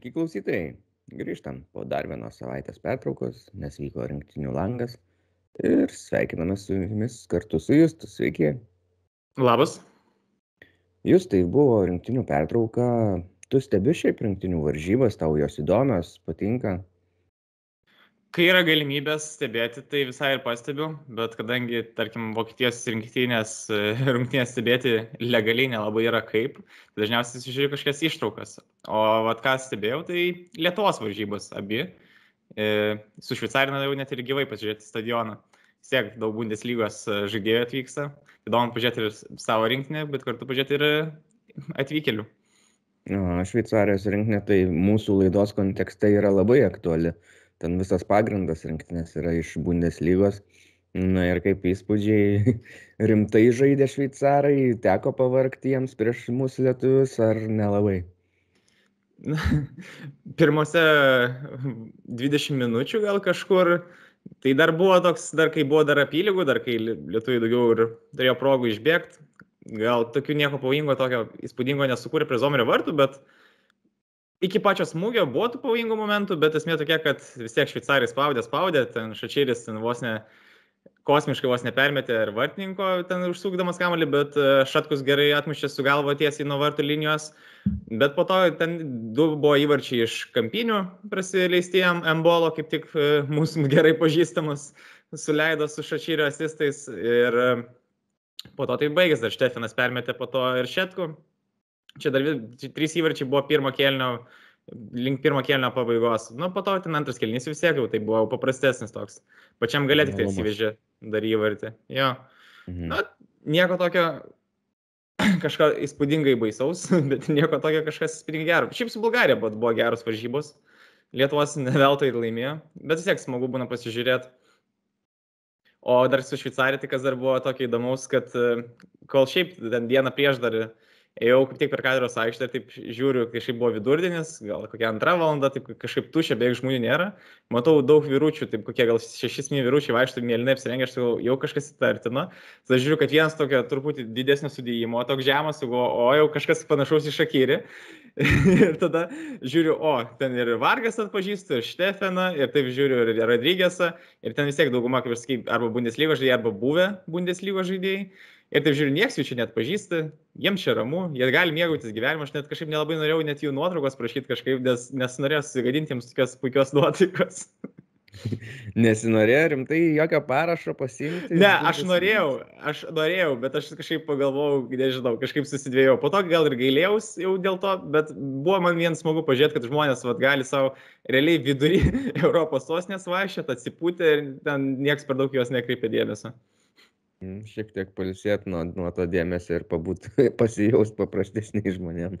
Sveiki klausytojai, grįžtam po dar vienos savaitės pertraukos, nes vyko rinktinių langas ir sveikiname su jumis kartu su Justu. Sveiki. Labas. Jūs tai buvo rinktinių pertrauka, tu stebi šiaip rinktinių varžybas, tau jos įdomios, patinka? Kai yra galimybės stebėti, tai visai ir pastebiu, bet kadangi, tarkim, Vokietijos rinktinės rungtynės stebėti legaliai nelabai yra kaip, tai dažniausiai žiūriu kažkokias ištraukas. O vat ką stebėjau, tai Lietuvos varžybos abi. E, su Šveicarina jau net ir gyvai pasižiūrėti stadioną. Vis tiek daug Bundeslygos žaidėjų atvyksta. Įdomu pažiūrėti ir savo rinktinę, bet kartu pažiūrėti ir atvykėlių. Šveicarijos rinktinė tai mūsų laidos kontekste yra labai aktuali ten visas pagrindas rinktinės yra iš Bundeslygos. Na ir kaip įspūdžiai, rimtai žaidė šveicarai, teko pavarkti jiems prieš mūsų lietuvius ar nelabai? Pirmose 20 minučių gal kažkur, tai dar buvo toks, dar kai buvo dar apylygų, dar kai lietuviai daugiau ir turėjo progų išbėgti, gal tokių nieko pavojingo, tokio įspūdingo nesukūrė prie Zomerio vartų, bet uh, iki pačio smūgio buvo tų pavojingų momentų, bet esmė tokia, kad vis tiek šveicarai spaudė, spaudė, ten šačeris ten vos ne kosmiškai vos nepermetė ir vartininko ten užsukdamas kamalį, bet e, Šatkus gerai atmušė su galvo tiesiai nuo vartų linijos. Bet po to ten du buvo įvarčiai iš kampinių prasileistiem Embolo, kaip tik e, mūsų gerai pažįstamus, suleido su Šačyrio asistais. Ir e, po to tai baigėsi, dar Štefinas permetė po to ir Šetku. Čia dar trys įvarčiai buvo pirmo kelnio, link pirmo kelnio pabaigos. Nu, po to ten antras kelnys vis tiek jau tai buvo paprastesnis toks. Pačiam galė tik tai įsivežė dar įvartį. Jo. Mhm. Na, nieko tokio kažką įspūdingai baisaus, bet nieko tokio kažkas įspūdingai gero. Šiaip su Bulgarija buvo, geros varžybos. Lietuvos neveltui laimėjo, bet vis tiek smagu būna pasižiūrėti. O dar su Šveicarija, tai kas dar buvo tokio įdomaus, kad kol šiaip ten dieną prieš dar uh, ėjau kaip tik per katedros aikštę taip žiūriu, kažkaip buvo vidurdienis, gal kokia antra valanda, taip kažkaip tušia, beveik žmonių nėra. Matau daug vyručių, taip kokie gal šešis mėnesių vyručiai vaikšto mėlynai apsirengę, aš jau kažkas įtartina. Tada žiūriu, kad vienas tokio truputį didesnio sudėjimo, toks žemas, o jau kažkas panašaus į šakyrį. ir tada žiūriu, o, ten ir Vargas atpažįstu, ir Štefaną, ir taip žiūriu ir Rodrygėsą, ir ten vis tiek dauguma, kaip ir sakai, arba Bundeslygos žaidėjai, arba buvę Bundeslygos žaidėjai. Ir taip žiūriu, nieks jų čia net pažįsta, jiems čia ramu, jie gali mėgautis gyvenimu, aš net kažkaip nelabai norėjau net jų nuotraukos prašyti kažkaip, nes, nes norėjau susigadinti jiems tokios puikios nuotaikos. Nesinorėjo rimtai jokio parašo pasiimti? Ne, aš norėjau, aš norėjau, bet aš kažkaip pagalvojau, nežinau, kažkaip susidvėjau. Po to gal ir gailėjaus jau dėl to, bet buvo man vien smagu pažiūrėti, kad žmonės vat, gali savo realiai vidury Europos sostinės vaikščioti, atsipūti ir ten nieks per daug jos nekreipia dėmesio. Šiek tiek pailsėt nuo, nuo to dėmesio ir pabūt pasijaust paprastesniai žmonėm.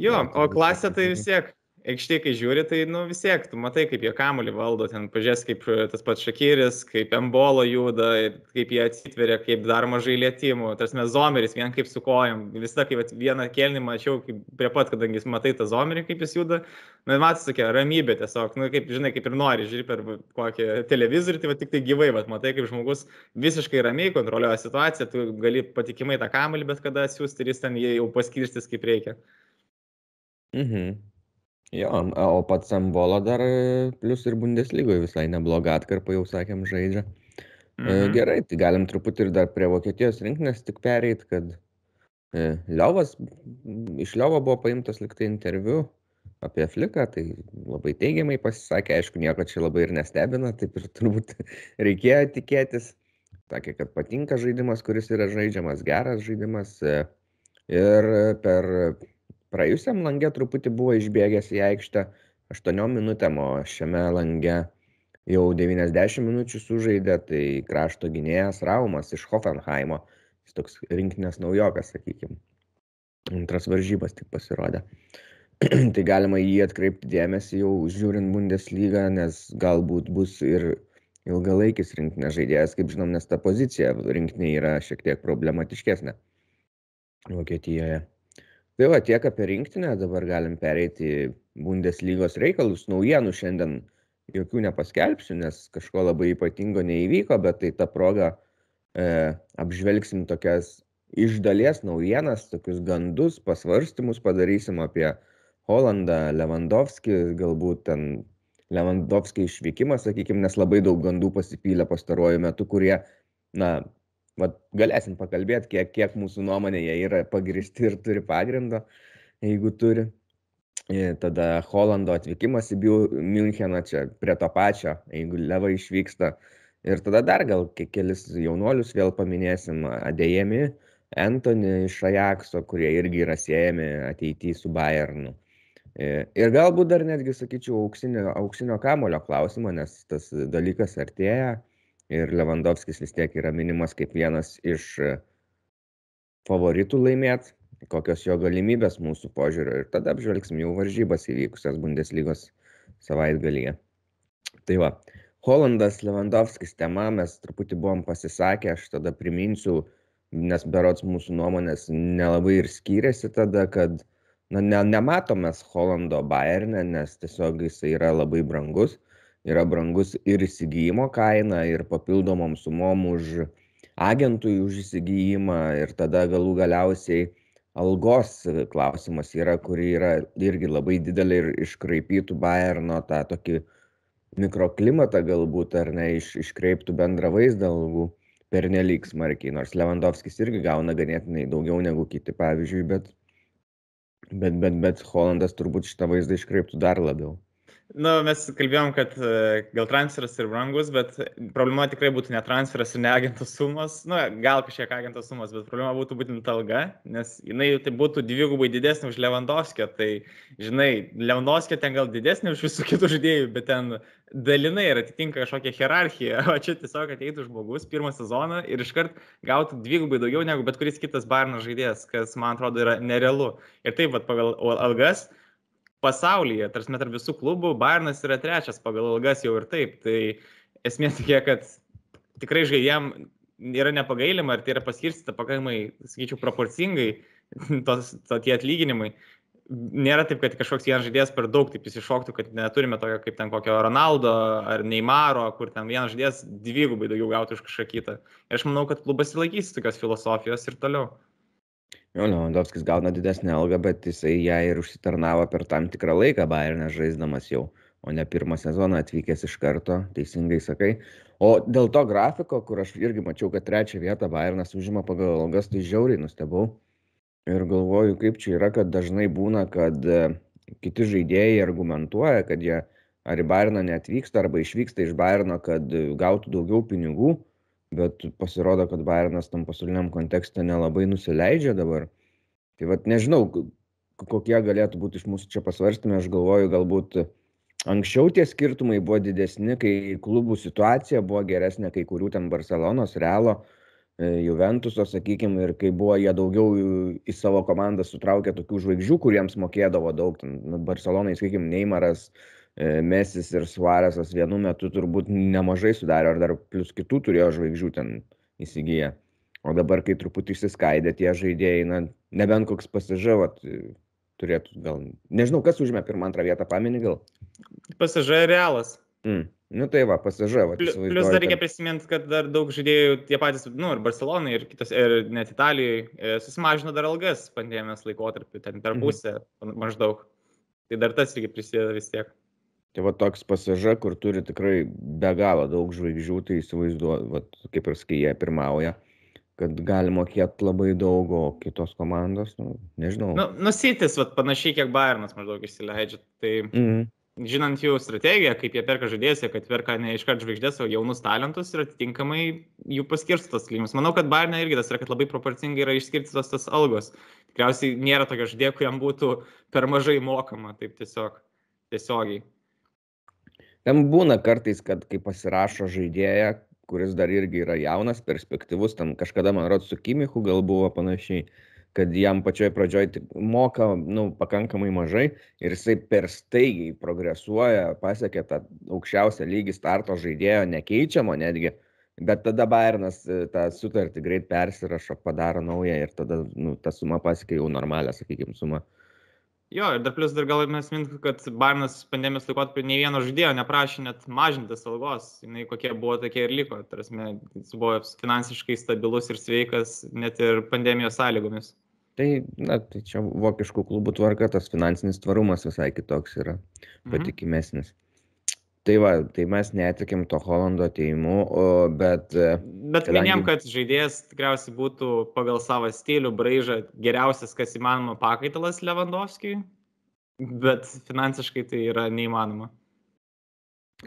Jo, o klasė tai vis tiek aikštėje, kai žiūri, tai nu, vis tiek, tu matai, kaip jie kamuolį valdo, ten pažiūrės, kaip e, tas pats Šakyris, kaip Embolo juda, kaip jie atsitveria, kaip dar mažai lėtymų, tas mes zomeris, vien kaip su kojom, visą, kaip vieną kelnį mačiau, kaip prie pat, kadangi matai tą zomerį, kaip jis juda, na, nu, matai, tokia ramybė tiesiog, nu, kaip, žinai, kaip ir nori, žiūri per kokį televizorių, tai va, tik tai gyvai, va, matai, kaip žmogus visiškai ramiai kontroliuoja situaciją, tu gali patikimai tą kamuolį bet kada siūsti ir jis ten jau paskirstis kaip reikia. Mhm. Jo, o pats Ambolo dar plius ir Bundeslygoje visai neblogą atkarpą jau sakėm žaidžia. E, mhm. Gerai, tai galim truputį ir dar prie Vokietijos rinkinės tik pereit, kad e, Liovas, iš Liovo buvo paimtas liktai interviu apie Fliką, tai labai teigiamai pasisakė, aišku, nieko čia labai ir nestebina, taip ir turbūt reikėjo tikėtis. Sakė, kad patinka žaidimas, kuris yra žaidžiamas, geras žaidimas. E, ir per praėjusiam lange truputį buvo išbėgęs į aikštę aštuoniom minutėm, o šiame lange jau 90 minučių sužaidė, tai krašto gynėjas Raumas iš Hoffenheimo, jis toks rinkinės naujokas, sakykime. Antras varžybas tik pasirodė. tai galima jį atkreipti dėmesį jau žiūrint Bundesliga, nes galbūt bus ir ilgalaikis rinkinės žaidėjas, kaip žinom, nes ta pozicija rinkinė yra šiek tiek problematiškesnė Vokietijoje tai va tiek apie rinktinę dabar galim pereit į bundeslygos reikalus. Naujienų šiandien jokių nepaskelbsiu nes kažko labai ypatingo neįvyko bet tai ta proga e, apžvelgsim tokias iš dalies naujienas tokius gandus pasvarstymus padarysim apie Holandą, Lewandowski, galbūt ten Lewandowski išvykimas, sakykime, nes labai daug gandų pasipylė pastaruoju metu, kurie, na, vat, galėsim pakalbėti, kiek, kiek mūsų nuomonė jie yra pagristi ir turi pagrindo, jeigu turi. Ir tada Holando atvykimas į Müncheną, čia prie to pačio, jeigu Leva išvyksta. Ir tada dar gal kelis jaunuolius vėl paminėsim, Adėjami, Anthony iš Ajaxo, kurie irgi yra siejami ateityje su Bayernu. Ir galbūt dar netgi, sakyčiau, auksinio, auksinio kamulio klausimą, nes tas dalykas artėja ir Lewandowskis vis tiek yra minimas kaip vienas iš favoritų laimėti, kokios jo galimybės mūsų požiūrio ir tada apžvelgsim jau varžybas įvykusias Bundeslygos savaitgalyje. Tai va, Holandas Lewandowskis tema, mes truputį buvom pasisakę, aš tada priminsiu, nes berots mūsų nuomonės nelabai ir skyrėsi tada, kad na ne nematom mes Holando Bayerne, nes tiesiog jisai yra labai brangus. Yra brangus ir įsigijimo kaina, ir papildomom sumom už agentui už įsigijimą, ir tada galų galiausiai algos klausimas yra, kuri yra irgi labai didelė ir iškraipytų Bayerno tą tokį mikroklimatą galbūt, ar ne, iš, iškreiptų bendrą vaizdą algų pernelyg smarkiai, nors Lewandowskis irgi gauna ganėtinai daugiau negu kiti, pavyzdžiui, bet Bet, bet, bet Holandas turbūt šitą vaizdą iškreiptų dar labiau. Na, nu, mes kalbėjom, kad e, gal transferas ir brangus, bet problema tikrai būtų ne transferas ir ne agento sumos. Na, nu, gal kažkiek agento sumos, bet problema būtų būtent alga, nes jinai tai būtų dvigubai didesnė už Lewandowskio. Tai, žinai, Lewandowskio ten gal didesnė už visų kitų žaidėjų, bet ten dalinai ir atitinka kažkokią hierarchiją. O čia tiesiog ateitų žmogus pirmą sezoną ir iškart gautų dvigubai daugiau negu bet kuris kitas Barno žaidėjas, kas man atrodo yra nerealu. Ir taip, pat pagal algas pasaulyje, tarsi tarp visų klubų, Bayernas yra trečias pagal ilgas jau ir taip. Tai esmė tokia, kad tikrai žaidėjim yra nepagailima ir tai yra paskirstyta pakankamai, sakyčiau, proporcingai tos, to tie atlyginimai. Nėra taip, kad kažkoks vienas žaidėjas per daug taip įsišoktų, kad neturime tokio kaip ten kokio Ronaldo ar Neymaro, kur ten vienas žaidėjas dvigubai daugiau gautų už kažką kitą. Ir aš manau, kad klubas įlaikys tokios filosofijos ir toliau. Jo, Lewandowskis gauna didesnę algą, bet jisai ją ir užsitarnavo per tam tikrą laiką Bayernė žaisdamas jau, o ne pirmą sezoną atvykęs iš karto, teisingai sakai. O dėl to grafiko, kur aš irgi mačiau, kad trečią vietą Bayernas užima pagal algas, tai žiauriai nustebau. Ir galvoju, kaip čia yra, kad dažnai būna, kad e, kiti žaidėjai argumentuoja, kad jie ar į Bayerną neatvyksta, arba išvyksta iš Bayerno, kad gautų daugiau pinigų bet pasirodo, kad Bayernas tam pasauliniam kontekste nelabai nusileidžia dabar. Tai vad nežinau, kokie galėtų būti iš mūsų čia pasvarstymai, aš galvoju, galbūt anksčiau tie skirtumai buvo didesni, kai klubų situacija buvo geresnė, kai kurių ten Barcelonos, Realo, e, Juventuso, sakykime, ir kai buvo jie daugiau į savo komandą sutraukę tokių žvaigždžių, kuriems mokėdavo daug, ten, nu, Barcelonai, sakykime, Neymaras, E, Mesis ir Suarezas vienu metu turbūt nemažai sudarė, ar dar plus kitų turėjo žvaigždžių ten įsigiję. O dabar, kai truputį išsiskaidė tie žaidėjai, na, nebent koks pasižavat, turėtų gal, nežinau, kas užmė pirmą, antrą vietą, paminį gal. Pasižai realas. Mm. Nu tai va, pasižai. Plius, plius dar reikia prisiminti, kad dar daug žaidėjų, tie patys, nu, ir Barcelonai, ir, kitos, ir net Italijoje, susimažino dar algas pandemijos laikotarpiu, ten per mhm. pusę mm. maždaug. Tai dar tas irgi prisideda vis tiek. Tai va toks pasaža, kur turi tikrai be galo daug žvaigždžių, tai įsivaizduoju, va, kaip ir skai pirmauja, kad gali mokėti labai daug, o kitos komandos, nu, nežinau. Nu, nusitis, va, panašiai kiek Bayernas maždaug įsileidžia. Tai mm. žinant jų strategiją, kaip jie perka žaidėjus, kad perka ne iškart žvaigždės, o jaunus talentus ir atitinkamai jų paskirstos lygimus. Manau, kad Bayernai irgi tas yra, kad labai proporcingai yra išskirstytos tas algos. Tikriausiai nėra tokio žaidėjo, kuriam būtų per mažai mokama, taip tiesiog, tiesiogiai. Ten būna kartais, kad kai pasirašo žaidėją, kuris dar irgi yra jaunas, perspektyvus, ten kažkada, man rodos, su Kimichu gal buvo panašiai, kad jam pačioj pradžioj moka nu, pakankamai mažai ir jisai per staigiai progresuoja, pasiekia tą aukščiausią lygį starto žaidėjo, nekeičiamo netgi, bet tada Bayernas e, tą sutartį greit persirašo, padaro naują ir tada nu, ta suma pasiekia jau normalią, sakykime, sumą. Jo, ir dar plus dar galime minti, kad Bairnas pandemijos laikotarpiu nei vieno žaidėjo neprašė net mažinti algos, jinai kokie buvo, tokie ir liko. Tarsi, jis buvo finansiškai stabilus ir sveikas net ir pandemijos sąlygomis. Tai, na, tai čia vokiškų klubų tvarka, tas finansinis tvarumas visai kitoks yra, Mhm. Tai va, tai mes netikim to Holando ateimu, bet e, Bet Kadangi- vieniem, kad žaidėjas tikriausiai būtų pagal savo stilių, braižą geriausias, kas įmanoma pakaitalas Lewandowskiui, bet finansiškai tai yra neįmanoma.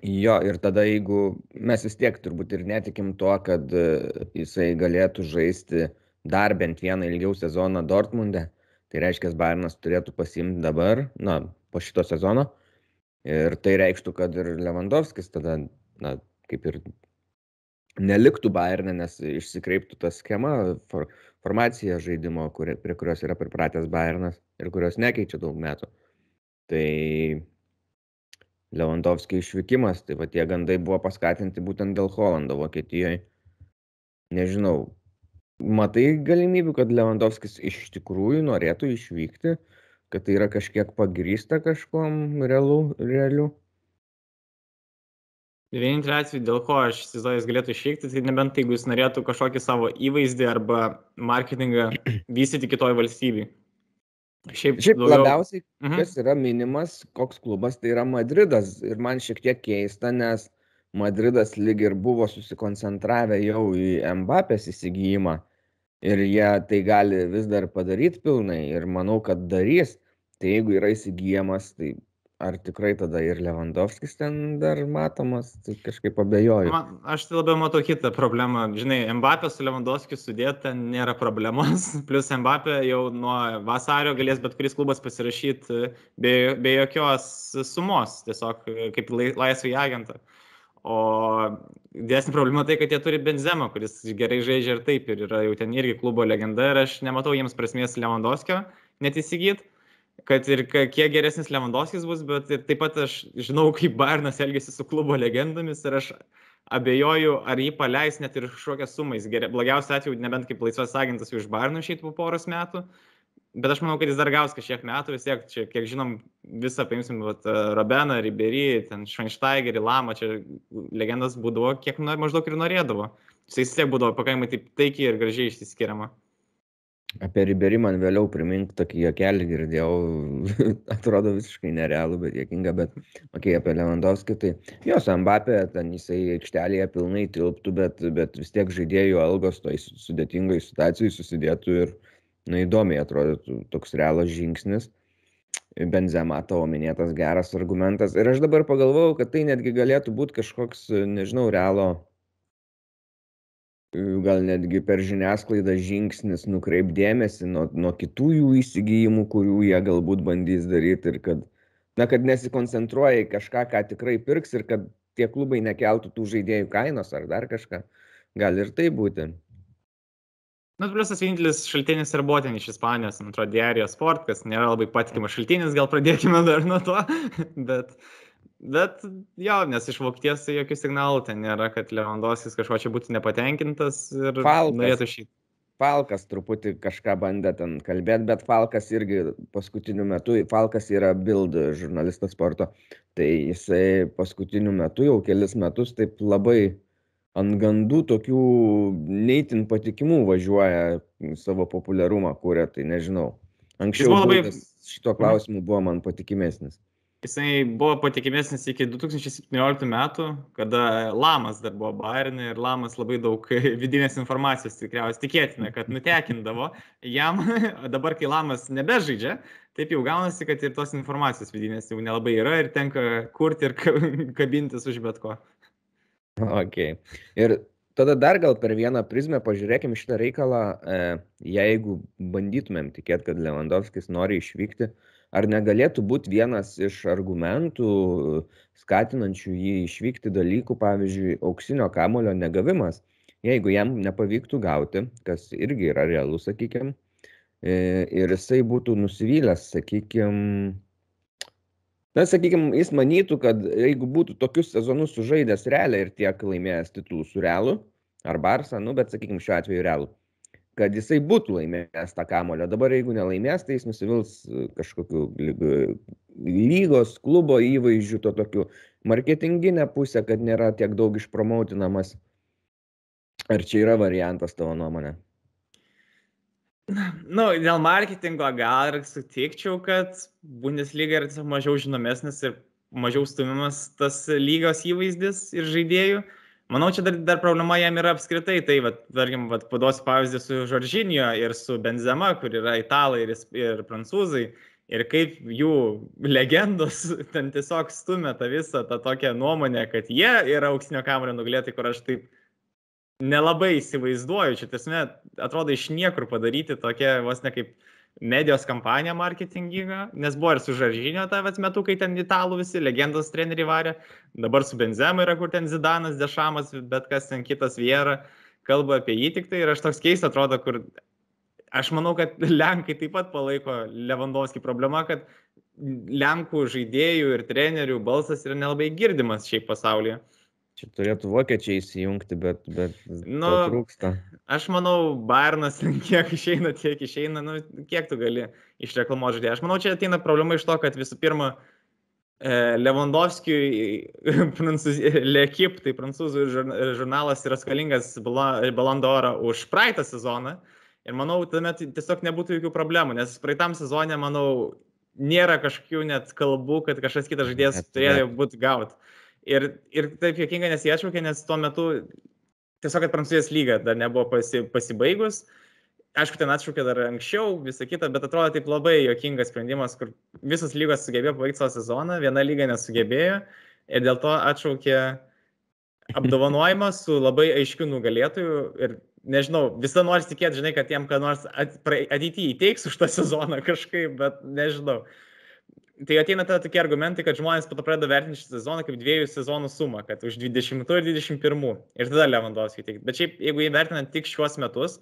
jo, ir tada jeigu mes vis tiek turbūt ir netikim tuo, kad e, jisai galėtų žaisti dar bent vieną ilgiau sezoną Dortmunde, tai reiškia, Bayernas turėtų pasimti dabar, na, po šito sezono. Ir tai reikštų, kad ir Lewandowskis tada, na, kaip ir neliktų Bayerne, nes išsikreiptų ta schema, for, formacija žaidimo, kuri, prie kurios yra pripratęs Bayernas ir kurios nekeičia daug metų. Tai Lewandowskio išvykimas, tai va tie gandai buvo paskatinti būtent dėl Holando Vokietijoje. Nežinau, matai galimybių, kad Lewandowskis iš tikrųjų norėtų išvykti, kad tai yra kažkiek pagrįsta kažkuom realu, realiu. Vienintelė atveju, dėl ko aš įsivaizduoju, jis galėtų išvykti, tai nebent jeigu jis norėtų kažkokį savo įvaizdį arba marketingą vystyti kitoj valstybei. Šiaip, Šiaip daugiau- labiausiai Mhm. kas yra minimas, koks klubas, tai yra Madridas. Ir man šiek tiek keista, nes Madridas lyg ir buvo susikoncentravę jau į Mbappės įsigijimą. Ir jie tai gali vis dar padaryti pilnai. Ir manau, kad darys. Tai jeigu yra įsigijamas, tai ar tikrai tada ir Lewandowskis ten dar matomas, tai kažkaip abejoju. Man, aš tai labiau matau kitą problemą. Žinai, Mbappé su Lewandowskiu sudėti ten nėra problemos. Plus Mbappé jau nuo vasario galės bet kuris klubas pasirašyti be, be jokios sumos, tiesiog e, kaip lai- laisvai agentą. O didesnė problema tai, kad jie turi Benzemą, kuris gerai žaidžia ir taip, ir yra jau ten irgi klubo legenda ir aš nematau jiems prasmės Lewandowskio net įsigyti kad ir kiek geresnis Lewandowskis bus, bet ir taip pat aš žinau, kaip Bayernas elgesi su klubo legendomis ir aš abejoju, ar jį paleis net ir kažkokią sumą. Blogiausiu atveju, nebent kaip laisvas agentas jau iš Bayerno išeitų po poros metų. Bet aš manau, kad jis dar gaus kažkiek metų, vis tiek, čia, kiek žinom, visą paimsim, vat, Robeną, Riberį, ten Schweinsteigerį, Lamą, čia legendas būdavo, kiek maždaug ir norėdavo. Jis vis tiek būdavo pakankamai taip taikiai ir gražiai išsiskiriama. Apie Riberį man vėliau primink tokį jokelį girdėjau, atrodo visiškai nerealų, bet jėkinga, bet okay, apie Lewandowskį, tai jos Mbappé, ten jisai aikštelėje pilnai tilptų, bet, bet vis tiek žaidėjų algos toj sudėtingai situacijai susidėtų ir na, įdomiai atrodytų toks realas žingsnis. Benzema tavo minėtas geras argumentas. Ir aš dabar pagalvojau, kad tai netgi galėtų būti kažkoks, nežinau, realo gal netgi per žiniasklaidą žingsnis nukreipt dėmesį nuo, nuo kitų jų įsigijimų, kurių jie galbūt bandys daryti ir kad, na, kad nesikoncentruoja į kažką, ką tikrai pirks ir kad tie klubai nekeltų tų žaidėjų kainos ar dar kažką. Gali ir tai būti. Na, plus tas vienintelis šaltinis ir buvo ten iš Ispanijos, man atrodo, Diario Sport, kas nėra labai patikimas šaltinis, gal pradėkime dar nuo to. bet, bet jo, nes iš Vokietijos tai jokių signalų ten nėra, kad Lewandowskis kažko čia būtų nepatenkintas ir Falkas. norėtų šį. Falkas truputį kažką bandė ten kalbėti, bet Falkas irgi paskutiniu metu, Falkas yra Bild žurnalistas sporto, tai jisai paskutiniu metu jau kelis metus taip labai ant gandų tokių neįtin patikimų važiuoja savo populiarumą kūrė, tai nežinau. Anksčiau labai- šito klausimu buvo man patikimesnis. Jisai buvo patikimesnis iki 2017 metų, kada Lamas dar buvo Bayernė ir Lamas labai daug vidinės informacijos tikriausiai tikėtina, kad nutekindavo jam. Dabar, kai Lamas nebežaidžia, taip jau gaunasi, kad ir tos informacijos vidinės jau nelabai yra ir tenka kurti ir ka- kabintis už bet ko. Ok. Ir tada dar gal per vieną prizmę pažiūrėkim šitą reikalą, e, jeigu bandytumėm tikėti, kad Lewandowskis nori išvykti, ar negalėtų būti vienas iš argumentų skatinančių jį išvykti dalykų, pavyzdžiui, auksinio kamulio negavimas, jeigu jam nepavyktų gauti, kas irgi yra realu, sakykime, ir jisai būtų nusivylęs, sakykime, Na, sakykime, jis manytų, kad jeigu būtų tokius sezonus sužaidęs realiai ir tiek laimėjęs titulų su realu, ar Barsa, nu, bet, sakykime, šiuo atveju realu, kad jisai būtų laimėjęs tą kamulio. Dabar, jeigu nelaimės, tai jis nusivils e, kažkokiu lyg- lygos, klubo įvaizdžiu, to tokiu marketinginę pusę, kad nėra tiek daug išpromautinamas. Ar čia yra variantas tavo nuomonė? Nu, dėl marketingo gal ir sutikčiau, kad Bundesliga yra tiesiog mažiau žinomesnis ir mažiau stumiamas tas lygos įvaizdis ir žaidėjų. Manau, čia dar, dar problema jam yra apskritai. Tai, vat, tarkim, vat, paduosiu pavyzdį su Žoržinio ir su Benzema, kur yra italai ir, ir prancūzai. Ir kaip jų legendos ten tiesiog stumia tą visą tą tokią nuomonę, kad jie yra auksinio kamuolio nugalėtojai, kur aš taip nelabai įsivaizduoju, čia tiesiog atrodo iš niekur padaryti tokia vos ne kaip medijos kampanija marketinginga, nes buvo ir su Žaržinio tavęs metu, kai ten italų visi legendos treneriai varė, dabar su Benzema yra, kur ten Zidanas, Dešamas, bet kas ten kitas Viera, kalba apie jį tik tai. Ir aš toks keistas atrodo, kur aš manau, kad Lenkai taip pat palaiko Lewandowski. Problema, kad Lenkų žaidėjų ir trenerių balsas yra nelabai girdimas šiaip pasaulyje. Čia turėtų vokiečiai įsijungti, bet, bet nu, trūksta. Aš manau, Bairnas kiek išeina, tiek išeina, nu, kiek tu gali išreklamuoti žaidėją. Aš manau, čia ateina problema iš to, kad visų pirma, e, Lewandowskiui, Lekip, tai prancūzų žurnalas yra skalingas Balandorą už praeitą sezoną. Ir manau, tuomet tiesiog nebūtų jokių problemų, nes praeitam sezonė, manau, nėra kažkokių net kalbų, kad kažkas kitas žaidėjas turėjo būti gauti. Ir, ir taip jokinga, nes jie atšaukė, nes tuo metu tiesiog, kad Prancūzijos lyga dar nebuvo pasi, pasibaigus. Aišku, ten atšaukė dar anksčiau, visą kitą, bet atrodo taip labai jokingas sprendimas, kur visos lygos sugebėjo pabaigti savo sezoną, viena lyga nesugebėjo ir dėl to atšaukė apdovanojimą su labai aiškiu nugalėtoju ir nežinau, visą nors tikėti, žinai, kad jiem ką nors ateityje įteiks už tą sezoną kažkaip, bet nežinau tai ateina tada tokie argumentai, kad žmonės po to pradeda vertinti šį sezoną kaip dviejų sezonų sumą, kad už 20 ir 21 ir tada Lewandowski teikti. Bet šiaip, jeigu įvertinant tik šiuos metus,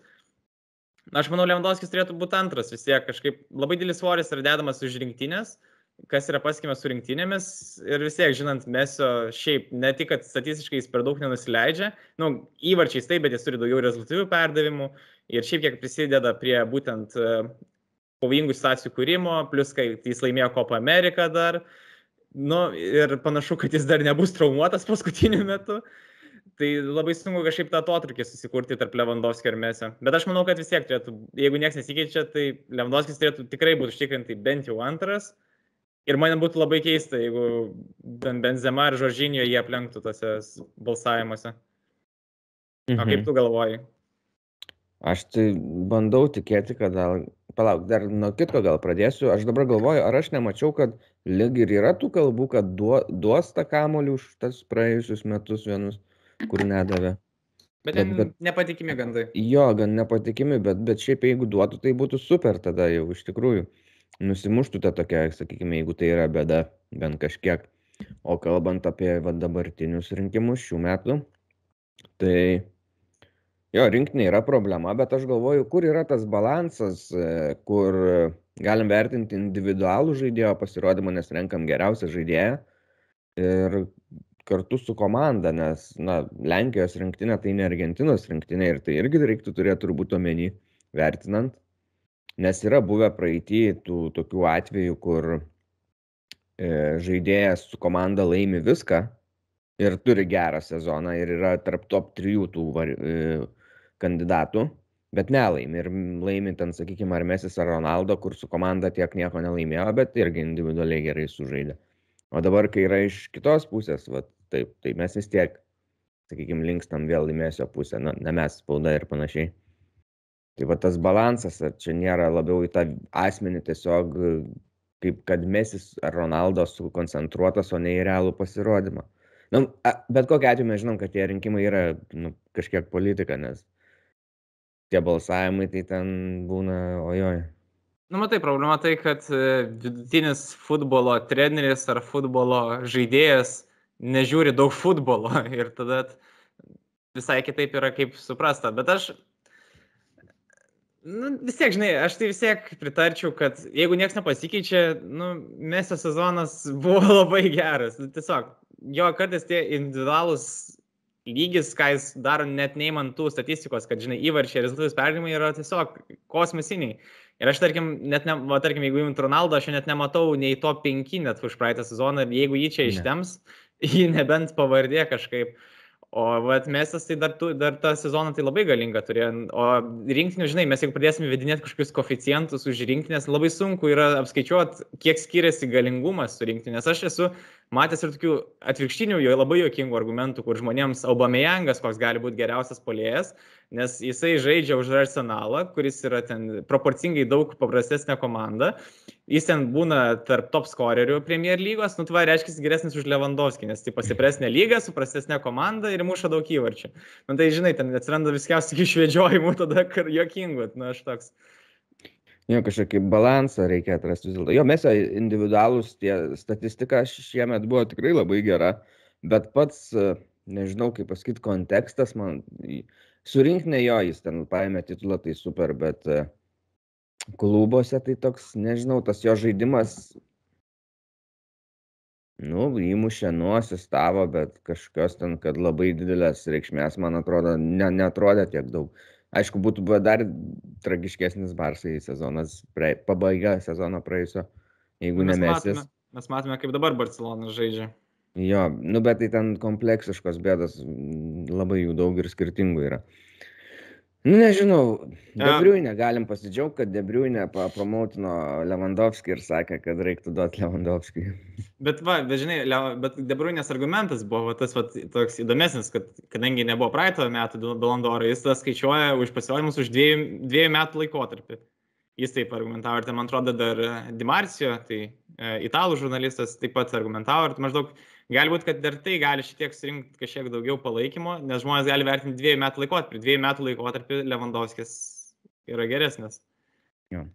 aš manau, Lewandowskis turėtų būti antras vis tiek, kažkaip labai didelis svoris yra dedamas už rinktinės, kas yra paskima su rinktinėmis ir vis tiek, žinant, Mesio šiaip ne tik, kad statistiškai jis per daug nenusileidžia, nu, įvarčiais taip, bet jis turi daugiau rezultatyvių perdavimų ir šiaip kiek prisideda prie būtent pavojingų situacijų kūrimo, plus kai jis laimėjo Copa America dar. Nu, ir panašu, kad jis dar nebus traumuotas paskutiniu metu. Tai labai sunku kažkaip tą atotrukį susikurti tarp Lewandowski ir Mesio. Bet aš manau, kad vis tiek turėtų, jeigu niekas nesikeičia, tai Lewandowskis turėtų tikrai būti užtikrinti bent jau antras. Ir man būtų labai keista, jeigu Benzema ir Žoržinio jie aplenktų tose balsavimuose. Mhm. O kaip mhm. tu galvoji? Aš tai bandau tikėti, kad gal palauk dar nuo kitko gal pradėsiu aš dabar galvoju ar aš nemačiau kad lyg ir yra tų kalbų kad duo duos tą kamuolį už tas praėjusius metus vienus kur nedavė Bet, bet, bet nepatikimi gandai. Jo, gan nepatikimi, bet, bet šiaip jeigu duotų, tai būtų super tada jau iš tikrųjų. Nusimuštų tą tokia, sakykime, jeigu tai yra bėda, bent kažkiek. O kalbant apie va, dabartinius rinkimus šių metų, tai jo rinktinė yra problema bet aš galvoju kur yra tas balansas e, kur galim vertinti individualų žaidėjo pasirodymą nes renkam geriausią žaidėją ir kartu su komanda nes na lenkijos rinktinė tai ne argentinos rinktinė ir tai irgi reiktų turėt turbūt omeny vertinant nes yra buvę praeity tų tokių atvejų kur e, žaidėjas su komanda laimi viską ir turi gerą sezoną ir yra tarp top trijų tų var, e, kandidatų, bet nelaimi. Ir laimi ten, sakykime, ar Mesis ar Ronaldo, kur su komanda tiek nieko nelaimėjo, bet irgi individualiai gerai sužaidė. O dabar, kai yra iš kitos pusės, va, taip, tai mes vis tiek, sakykime, linkstam vėl į Mesio pusę, na, ne mes, spauda ir panašiai. Tai va tas balansas, ar čia nėra labiau į tą asmenį tiesiog, kaip kad Mesis ar Ronaldo sukoncentruotas, o ne į realų pasirodymą. Nu, bet kokia atveju mes žinom, kad tie rinkimai yra nu, kažkiek politika, nes tie balsavimai tai ten būna ojoj. Nu, matai, problema tai, kad e, vidutinis futbolo treneris ar futbolo žaidėjas nežiūri daug futbolo ir tada visai kitaip yra kaip suprasta. Bet aš, nu, vis tiek, žinai, aš tai vis tiek pritarčiau, kad jeigu niekas nepasikeičia, nu, mesio sezonas buvo labai geras. Nu, tiesiog, jo kartais tie individualūs lygis, ką jis daro net neįmant tų statistikos, kad, žinai, įvarčiai rezultatus perdimai yra tiesiog kosmosiniai. Ir aš, tarkim, net ne, va, tarkim, jeigu įmint Ronaldo, aš net nematau nei to 5 net už praeitą sezoną, ir jeigu jį čia ištems, jį nebent pavardė kažkaip. O vat, Mesas tai dar, tu, dar tą sezoną tai labai galingą turėjo. O rinktinių, žinai, mes jeigu pradėsime vedinėti kažkokius koficijantus už rinktinės, labai sunku yra apskaičiuoti, kiek skiriasi galingumas su rinktinės. Aš esu matęs ir tokių atvirkštinių, jo labai jokingų argumentų, kur žmonėms Aubameyangas, koks gali būti geriausias polėjas, nes jisai žaidžia už Arsenalą, kuris yra ten proporcingai daug paprastesnė komanda. Jis ten būna tarp top scorerių Premier lygos, nu tva reiškia geresnis už Lewandowski, nes tai pasipresnė lyga su prastesnė komanda ir muša daug įvarčių. Nu tai žinai, ten atsiranda viskiausių išvedžiojimų tada, kur jokingų, nu aš toks. Jo, kažkokį balansą reikia atrasti vis dėlto. Jo, mes individualūs, tie statistika šiemet buvo tikrai labai gera, bet pats, nežinau kaip pasakyti, kontekstas man Surinkti ne jo, jis ten paėmė titulą, tai super, bet e, klubuose tai toks, nežinau, tas jo žaidimas, nu, įmušė, nuosistavo, bet kažkokios ten, kad labai didelės reikšmės, man atrodo, ne, netrodė tiek daug. Aišku, būtų buvę dar tragiškesnis Barsai sezonas, prae, pabaiga sezono praėjusio, jeigu mes nemesis. Matome, mes matome, kaip dabar Barcelona žaidžia. Jo, nu bet tai ten kompleksiškos bėdos, labai jų daug ir skirtingų yra. Nu, nežinau, Debriuinė galim pasidžiaugti, kad Debriuinė papromautino Lewandowski ir sakė, kad reiktų duoti Lewandowski. Bet, va, bet žinai, bet Debriuinės argumentas buvo va, tas va, toks įdomesnis, kad kadangi nebuvo praeito metų Balandoro, jis tas skaičiuoja už pasirodymus už dviejų, dviejų metų laikotarpį. Jis taip argumentavo ir tai man atrodo dar Dimarcijo, tai e, italų žurnalistas taip pat argumentavo ir maždaug gali būt kad ir tai gali šitiek surinkt kažkiek daugiau palaikymo nes žmonės gali vertint dviejų metų laikotarpį. Dviejų metų laikotarpy levandovskis yra geresnis. Jo.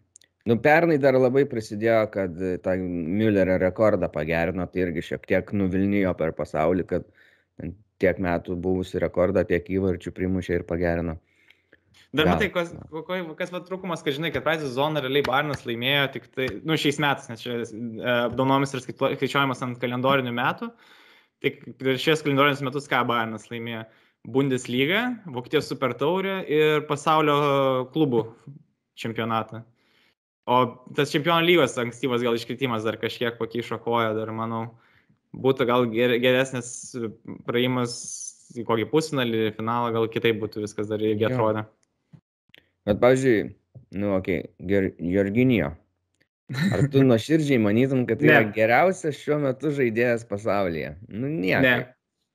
Nu pernai dar labai prisidėjo kad tą miulerio rekordą pagerino tai irgi šiek tiek nuvilnijo per pasaulį kad tiek metų buvusį rekordą tiek įvarčių primušė ir pagerino Dar matai, kas, kas va trūkumas, kad žinai, kad praeitą sezoną realiai Barnas laimėjo tik tai, nu, šiais metais, nes čia e, apdovanojimas yra skaičiuojamas ant kalendorinių metų. Tik prieš šios kalendorinius metus ką Barnas laimėjo? Bundesliga, Vokietijos super taurė ir pasaulio klubų čempionatą. O tas čempionų lygos ankstyvas gal iškritimas dar kažkiek pakišo koją, dar manau, būtų gal geresnis praėjimas į kokį pusfinalį, finalą, gal kitaip būtų viskas dar irgi atrodę. Bet, pavyzdžiui, nu, okei, okay, Jorginio. Ar tu nuoširdžiai manytum, kad tai ne. yra geriausias šiuo metu žaidėjas pasaulyje? Nu, nieko. Ne.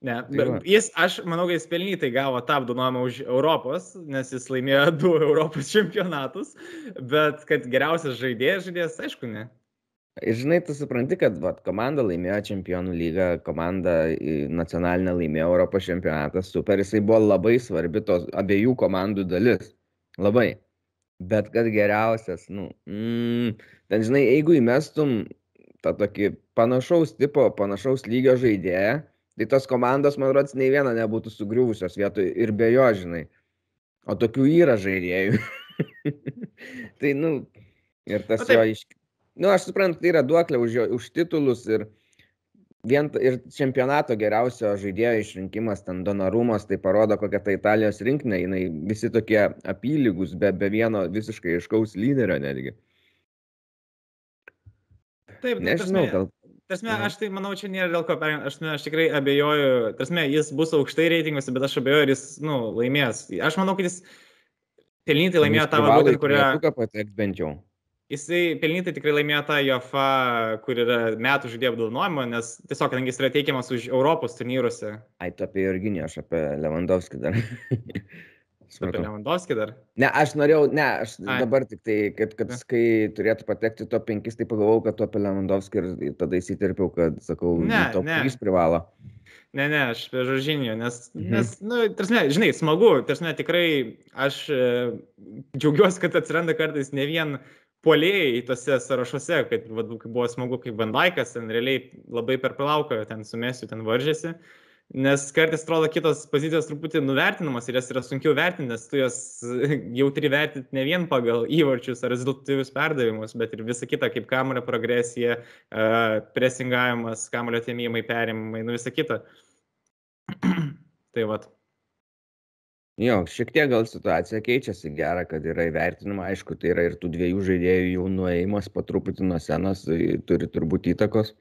Ne, tai jis, aš manau, kad jis pelnytai gavo tą apdovanojimą už Europos, nes jis laimėjo du Europos čempionatus, bet kad geriausias žaidėjas žaidėjas, aišku, ne. Ir žinai, tu supranti, kad vat, komanda laimėjo čempionų lygą, komanda nacionalinė laimėjo Europos čempionatą, super, jisai buvo labai svarbi tos abiejų komandų dalis. Labai. Bet kad geriausias, nu, mm, ten žinai, jeigu įmestum tą tokį panašaus tipo, panašaus lygio žaidėją, tai tos komandos, man rodos, nei viena nebūtų sugriuvusios vietoj ir be jo, žinai. O tokių yra žaidėjų. tai, nu, ir tas jo iš... Nu, aš suprantu, tai yra duoklė už, jo, už titulus ir vien ir čempionato geriausio žaidėjo išrinkimas ten Donarumas, tai parodo, kokia ta Italijos rinkinė, jinai visi tokie apylygus, be, be vieno visiškai iškaus lyderio netgi. Taip, nu, nežinau, gal. Tasme, aš tai manau, čia nėra dėl ko perėmė, aš, aš tikrai abejoju, tasme, jis bus aukštai reitinguose, bet aš abejoju, ar jis, nu, laimės. Aš manau, kad jis pelnytai laimėjo tą valandą, kurią... Pateks bent jau jisai pelnytai tikrai laimėjo tą JOFA, kur yra metų žaidėjų apdovanojimą, nes tiesiog, kadangi jis yra teikiamas už Europos turnyruose. Ai, tu apie Jurginį, aš apie Lewandowski dar. apie Lewandowski dar? Ne, aš norėjau, ne, aš Ai. dabar tik tai, kad, kad kai turėtų patekti top 5, tai pagalvojau, kad tu apie Lewandowski ir tada įsiterpiau, kad, sakau, ne, top 3 privalo. Ne, ne, aš apie Žoržinį, nes, mhm. nes nu, tarsi, žinai, smagu, tarsi, tikrai aš e, džiaugiuosi, kad atsiranda kartais ne vien puolėjai tose sąrašuose, kad va, buvo smagu, kaip Vandaikas ten realiai labai per plauką ten su mesiu ten varžėsi, nes kartais atrodo kitos pozicijos truputį nuvertinamas ir jas yra sunkiau vertinti, nes tu jas jautri vertinti ne vien pagal įvarčius ar rezultatyvius perdavimus, bet ir visą kitą, kaip kamulio progresija, presingavimas, kamulio tėmėjimai, perimai, nu visą kitą. tai vad. Jo, šiek tiek gal situacija keičiasi gera, kad yra įvertinima, aišku, tai yra ir tų dviejų žaidėjų jau nuėjimas po truputį nuo senos, tai turi turbūt įtakos,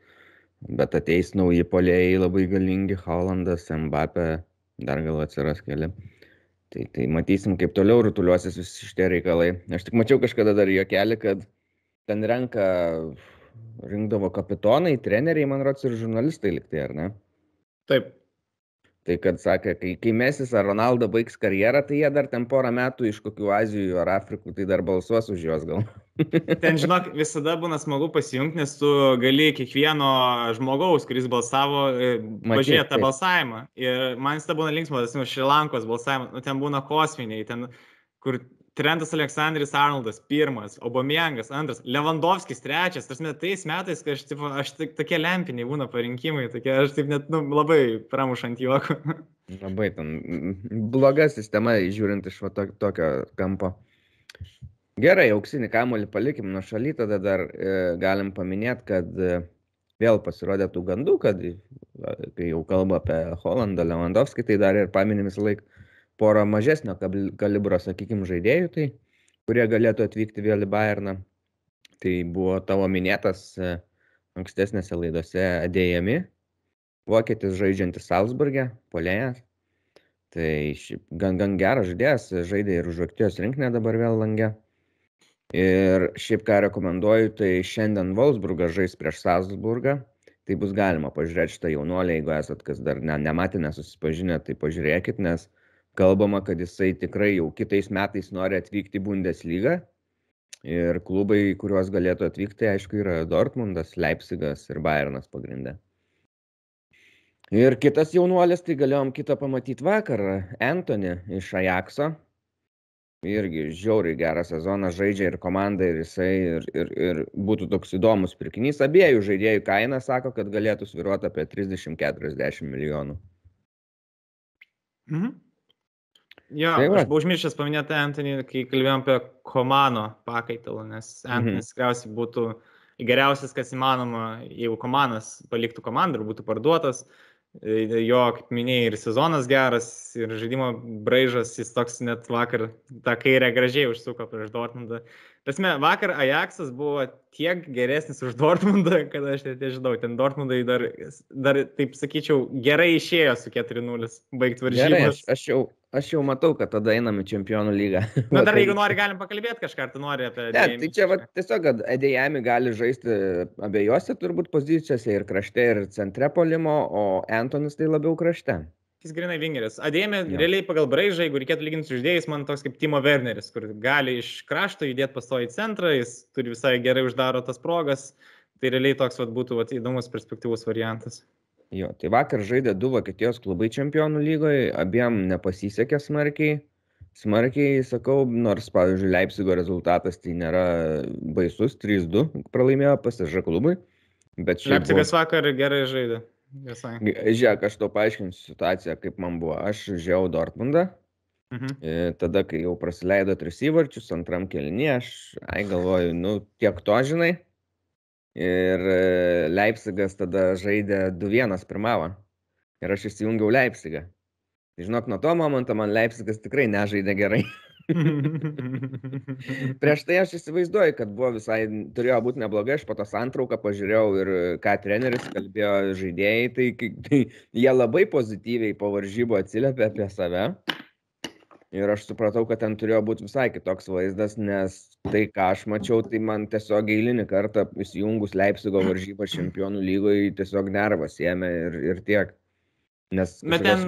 bet ateis nauji polėjai labai galingi, Hollandas, Mbappé, dar gal atsiras keli. Tai, tai matysim, kaip toliau rutuliuosis visi šitie reikalai. Aš tik mačiau kažkada dar juokelį, kad ten renka, rinkdavo kapitonai, treneriai, man rodos, ir žurnalistai liktai, ar ne? Taip, Tai kad sakė, kai, kai Mesis ar Ronaldo baigs karjerą, tai jie dar ten porą metų iš kokių Azijų ar Afrikų, tai dar balsuos už juos gal. ten, žinok, visada būna smagu pasijungti, nes tu gali kiekvieno žmogaus, kuris balsavo, e, pažiūrėti tą balsavimą. Ir man visada būna linksmas, tas Šrilankos balsavimas, nu, ten būna kosminiai, ten, kur Trentas Aleksandris Arnoldas pirmas, Obomiangas antras, Lewandowskis trečias. Tarsi tais metais, kai aš, tipo, aš tik tokie lempiniai būna parinkimai, tokie, aš taip net nu, labai pramušant juoku. Labai ten bloga sistema, žiūrint iš va, to, tokio kampo. Gerai, auksinį kamuolį palikim nuo šaly, tada dar e, galim paminėti, kad e, vėl pasirodė tų gandų, kad e, kai jau kalba apie Holandą, Lewandowskį, tai dar ir paminim visą laiką porą mažesnio kalibro, sakykime, žaidėjų, tai, kurie galėtų atvykti vėl į Bayerną. Tai buvo tavo minėtas e, ankstesnėse laidose Adėjami, vokietis žaidžiantis Salzburgė, polėjas. Tai šiaip gan, gan geras žaidėjas, žaidė ir už Vokietijos rinkinę dabar vėl langė. Ir šiaip ką rekomenduoju, tai šiandien Wolfsburgas žais prieš Salzburgą. Tai bus galima pažiūrėti šitą jaunuolį, jeigu esat kas dar ne, nematė, nesusipažinę, tai pažiūrėkit, nes kalbama, kad jisai tikrai jau kitais metais nori atvykti į Bundesliga. Ir klubai, kuriuos galėtų atvykti, aišku, yra Dortmundas, Leipzigas ir Bayernas pagrindė. Ir kitas jaunuolis, tai galėjom kitą pamatyti vakar, Anthony iš Ajaxo. Irgi žiauriai gerą sezoną žaidžia ir komanda, ir jisai, ir, ir, ir būtų toks įdomus pirkinys. Abiejų žaidėjų kaina sako, kad galėtų sviruoti apie 30-40 milijonų. Mhm. Jo, tai aš buvau užmiršęs paminėti Antonį, kai kalbėjom apie Komano pakaitalą, nes Antonis mhm. tikriausiai būtų geriausias, kas įmanoma, jeigu Komanas paliktų komandą ir būtų parduotas. Jo, kaip minėjai, ir sezonas geras, ir žaidimo braižas, jis toks net vakar tą kairę gražiai užsuko prieš Dortmundą. Prasme, vakar Ajaxas buvo tiek geresnis už Dortmundą, kad aš net nežinau, ten Dortmundai dar, dar, taip sakyčiau, gerai išėjo su 4-0 baigti varžybas. Gerai, aš, aš jau Aš jau matau, kad tada einam į čempionų lygą. Na dar jeigu nori, galim pakalbėti kažką, ar tu nori apie... Ne, tai čia va, tiesiog, kad Edėjami gali žaisti abiejose turbūt pozicijose ir krašte, ir centre polimo, o Antonis tai labiau krašte. Jis grinai vingeris. Adėjami realiai pagal braižą, jeigu reikėtų lyginti su žaidėjais, man toks kaip Timo Werneris, kur gali iš krašto judėti pastoji į centrą, jis turi visai gerai uždaro tas progas. Tai realiai toks vat, būtų vat, įdomus perspektyvus variantas. Jo, tai vakar žaidė du Vokietijos klubai čempionų lygoje, abiem nepasisekė smarkiai. Smarkiai, sakau, nors, pavyzdžiui, Leipzigo rezultatas tai nėra baisus, 3-2 pralaimėjo pasiža klubui. Leipzigas buvo... vakar gerai žaidė. Visai. Žiūrėk, aš tau paaiškinsiu situaciją, kaip man buvo. Aš žiau Dortmundą. Mhm. E, tada, kai jau praleido tris įvarčius, antram kelnyje, aš, ai galvoju, nu, tiek to žinai, Ir e, Leipzigas tada žaidė 2-1 pirmavo. Ir aš įsijungiau Leipzigą. Tai žinok, nuo to momento man Leipzigas tikrai nežaidė gerai. Prieš tai aš įsivaizduoju, kad buvo visai, turėjo būti neblogai, aš po to santrauką pažiūrėjau ir ką treneris kalbėjo žaidėjai, tai, tai jie labai pozityviai po varžybų atsiliepė apie save. Ir aš supratau, kad ten turėjo būti visai kitoks vaizdas, nes tai, ką aš mačiau, tai man tiesiog eilinį kartą įsijungus Leipzigo varžybą čempionų lygoje tiesiog nervas ėmė ir, ir tiek. Nes ten...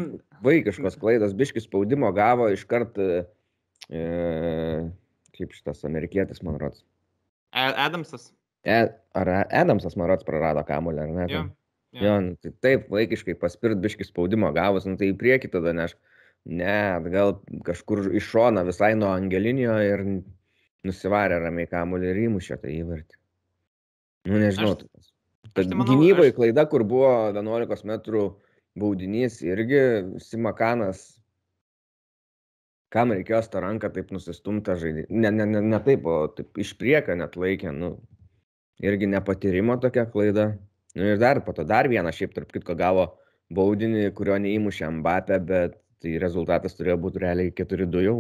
vaikiškos klaidos, biškis spaudimo gavo iš karto, e, kaip šitas amerikietis, man rods. E, Adamsas. E, ar Adamsas, man rods, prarado kamuolį, ar ne? Jo, jo. jo nu, tai taip, vaikiškai paspirt biškis spaudimo gavus, nu, tai į priekį tada neš. Ne, atgal kažkur iš šono visai nuo Angelinio ir nusivarė ramiai kamuolį ir įmušė tą įvartį. Nu, nežinau. Aš, aš tai manau, gynybai aš... klaida, kur buvo 11 metrų baudinys, irgi Simakanas, kam reikėjo tą ranką taip nusistumtą žaidį. Ne, ne, ne, ne taip, o taip iš priekio net laikė, nu, irgi nepatyrimo tokia klaida. Nu ir dar po to dar vieną, šiaip tarp kitko gavo baudinį, kurio neįmušė Mbappé, bet tai rezultatas turėjo būti realiai 4-2 jau.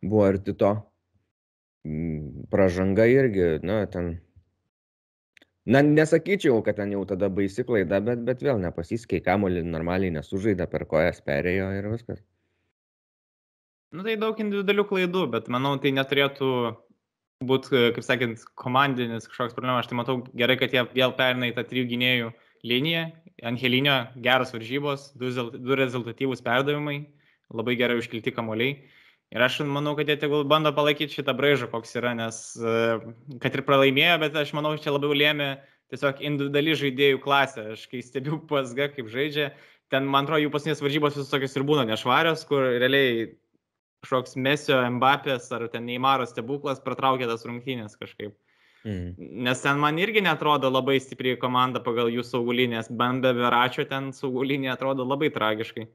Buvo arti to. Mm, pražanga irgi, na, ten. Na, nesakyčiau, kad ten jau tada baisi klaida, bet, bet vėl nepasiskei, kamolį normaliai nesužaidė, per kojas perėjo ir viskas. Nu tai daug individualių klaidų, bet manau, tai neturėtų būti, kaip sakant, komandinis kažkoks problema. Aš tai matau gerai, kad jie vėl perina į tą trijų gynėjų liniją. Angelinio geros varžybos, du, du rezultatyvūs perdavimai, labai gerai užkilti kamoliai. Ir aš manau, kad jie tegul bando palaikyti šitą braižą, koks yra, nes e, kad ir pralaimėjo, bet aš manau, čia labiau lėmė tiesiog individuali žaidėjų klasė. Aš kai stebiu PSG, kaip žaidžia, ten, man atrodo, jų pasinės varžybos visos tokios ir būna nešvarios, kur realiai kažkoks Mesio, Mbappės ar ten Neymaro stebuklas pratraukė tas rungtynės kažkaip. Mm. Nes ten man irgi netrodo labai stipriai komanda pagal jų saugulinės, bent be Veračio ten saugulinė atrodo labai tragiškai.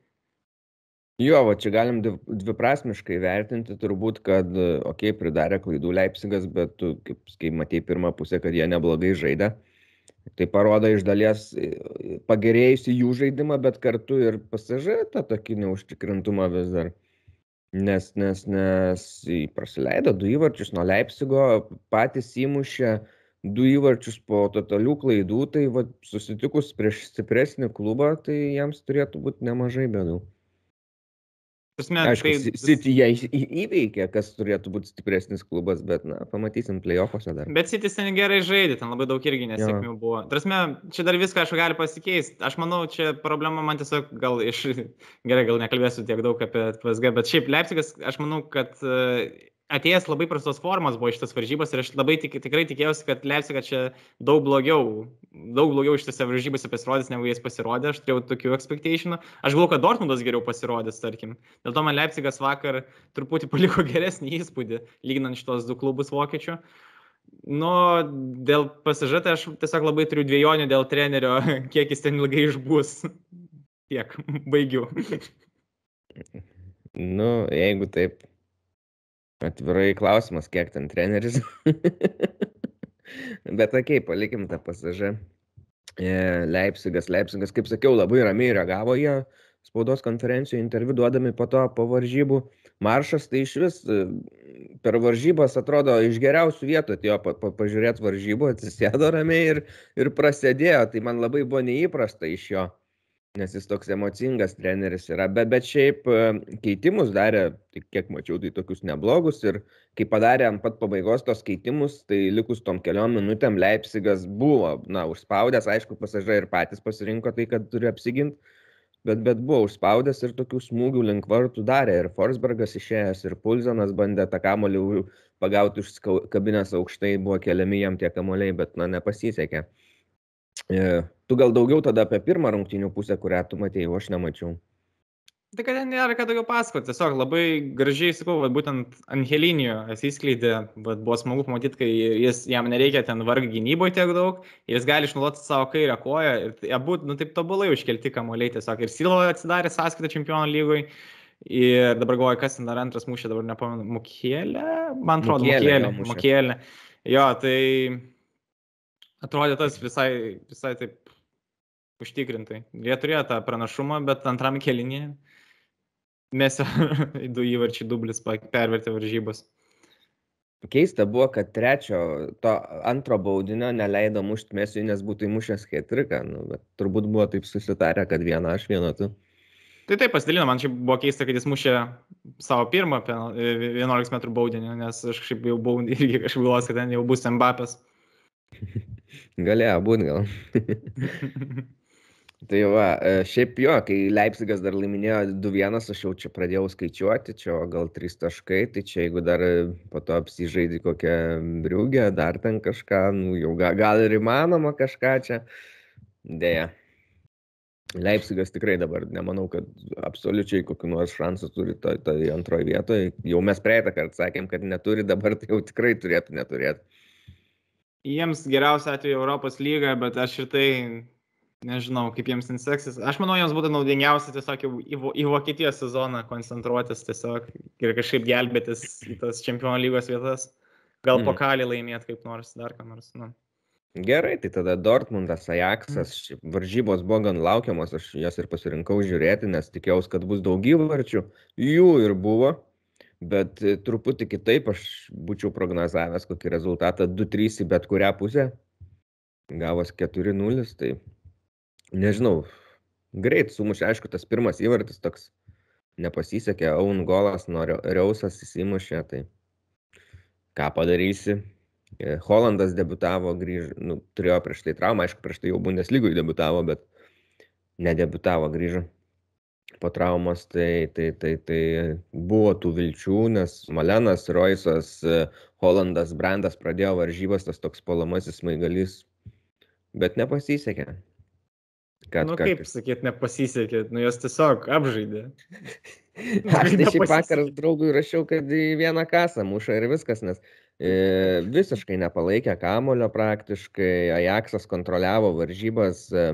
Jo, va čia galim dviprasmiškai vertinti turbūt, kad, okei, okay, pridarė klaidų Leipzigas, bet tu, kaip, kai matei pirmą pusę, kad jie neblogai žaidė, tai parodo iš dalies pagerėjusi jų žaidimą, bet kartu ir pasažė tą tokį neužtikrintumą vis dar. Nes, nes, nes praleido du įvarčius nuo Leipzigo, patys įmušė du įvarčius po totalių klaidų, tai va, susitikus prieš stipresnį klubą, tai jiems turėtų būti nemažai bėdų. Prasme, Aišku, tai... City ją įveikė, kas turėtų būti stipresnis klubas, bet, na, pamatysim playoffuose dar. Bet City ten gerai žaidė, ten labai daug irgi nesėkmių jo. buvo. Prasme, čia dar viską aš gali pasikeisti. Aš manau, čia problema man tiesiog gal iš... Gerai, gal nekalbėsiu tiek daug apie PSG, bet šiaip Leipzigas, aš manau, kad atėjęs labai prastos formos buvo šitas varžybos ir aš labai tik, tikrai tikėjausi, kad Leipzigas čia daug blogiau, daug blogiau šitose varžybose pasirodys, negu jis pasirodė, aš turėjau tokių expectationų. Aš galvoju, kad Dortmundas geriau pasirodys, tarkim. Dėl to man Leipzigas vakar truputį paliko geresnį įspūdį, lyginant šitos du klubus vokiečių. Nu, dėl pasižą, tai aš tiesiog labai turiu dviejonių dėl trenerio, kiek jis ten ilgai išbūs. Tiek, baigiu. Nu, jeigu taip Atvirai klausimas, kiek ten treneris. Bet okei, okay, palikim tą pasažą. E, Leipzigas, Leipzigas, kaip sakiau, labai ramiai reagavo jie spaudos konferencijų interviu duodami po to po varžybų. Maršas tai iš vis e, per varžybas atrodo iš geriausių vietų atėjo pa, pa, pažiūrėti varžybų, atsisėdo ramiai ir, ir prasidėjo. Tai man labai buvo neįprasta iš jo nes jis toks emocingas treneris yra. Bet bet šiaip e, keitimus darė tik kiek mačiau tai tokius neblogus ir kai padarė ant pat pabaigos tuos keitimus tai likus tom keliom minutėm leipcigas buvo na užspaudęs aišku pasažai ir patys pasirinko tai kad turi apsigint bet bet buvo užspaudęs ir tokių smūgių link vartų darė. Ir forsbergas išėjęs ir pulzenas bandė tą kamuolį pagauti užsikabinęs aukštai buvo keliami jam tie kamuoliai bet na nepasisekė tu gal daugiau tada apie pirmą rungtynių pusę, kurią tu matėjai, o aš nemačiau. Tai kad ten nėra ką daugiau pasakoti, tiesiog labai gražiai, sakau, va, būtent Angelinio atsiskleidė, va, buvo smagu pamatyti, kai jis, jam nereikia ten varg gynyboje tiek daug, jis gali išnaudoti savo kairę koją ir abu, nu taip tobulai užkelti kamuoliai tiesiog ir Silva atsidarė sąskaitą čempionų lygoj. Ir dabar galvoju, kas ten dar antras mušė, dabar nepamenu, Mokėlė, man atrodo, Mokėlė. Mokėlė. Jo, tai atrodė tas visai, visai taip užtikrintai. Jie turėjo tą pranašumą, bet antram kelinį mes du įvarčiai dublis pervertė varžybas. Keista buvo, kad trečio, to antro baudinio neleido mušti mesiui, nes būtų įmušęs hetriką, nu, bet turbūt buvo taip susitarę, kad viena aš, viena tu. Tai taip pasidalino, man čia buvo keista, kad jis mušė savo pirmą 11 m baudinį, nes aš kažkaip jau buvau irgi kažkaip galvojęs, kad ten jau bus Mbappės. Galėjo būti gal. tai va, e, šiaip jo, kai Leipzigas dar laiminėjo 2-1, aš jau čia pradėjau skaičiuoti, čia gal 3 taškai, tai čia jeigu dar po to apsižaidži kokią briugę, dar ten kažką, nu jau gal, gal ir įmanoma kažką čia. Deja. Leipzigas tikrai dabar nemanau, kad absoliučiai kokiu nors šansų turi toj to antroje vietoje. Jau mes praeitą kartą sakėm, kad neturi, dabar tai jau tikrai turėtų neturėti jiems geriausia atveju Europos lyga, bet aš ir tai nežinau, kaip jiems seksis. Aš manau, jiems būtų naudingiausia tiesiog į, į Vokietijos sezoną koncentruotis tiesiog ir kažkaip gelbėtis į tas čempionų lygos vietas. Gal mm. pokalį laimėti kaip nors, dar ką nors. Nu. Gerai, tai tada Dortmundas, Ajaxas, mm. varžybos buvo gan laukiamos, aš jas ir pasirinkau žiūrėti, nes tikėjausi, kad bus daug įvarčių. Jų ir buvo bet e, truputį kitaip aš būčiau prognozavęs kokį rezultatą. 2-3 į bet kurią pusę. gavos 4-0, tai nežinau, greit sumušė, aišku, tas pirmas įvartis toks nepasisekė, Aun golas Reusas įsimušė, tai ką padarysi. E, Holandas debutavo, grįž, nu, turėjo prieš tai traumą, aišku, prieš tai jau Bundeslygoje debutavo, bet nedebutavo, grįžo po traumos, tai, tai, tai, tai buvo tų vilčių, nes Malenas, Roisas, Holandas, Brandas pradėjo varžybas, tas toks palamasis maigalys, bet nepasisekė. Kad, nu, kaip sakyt, nepasisekė, nu jos tiesiog apžaidė. Aš tai šį vakar draugui rašiau, kad į vieną kasą muša ir viskas, nes e, visiškai nepalaikė kamulio praktiškai, Ajaxas kontroliavo varžybas, e,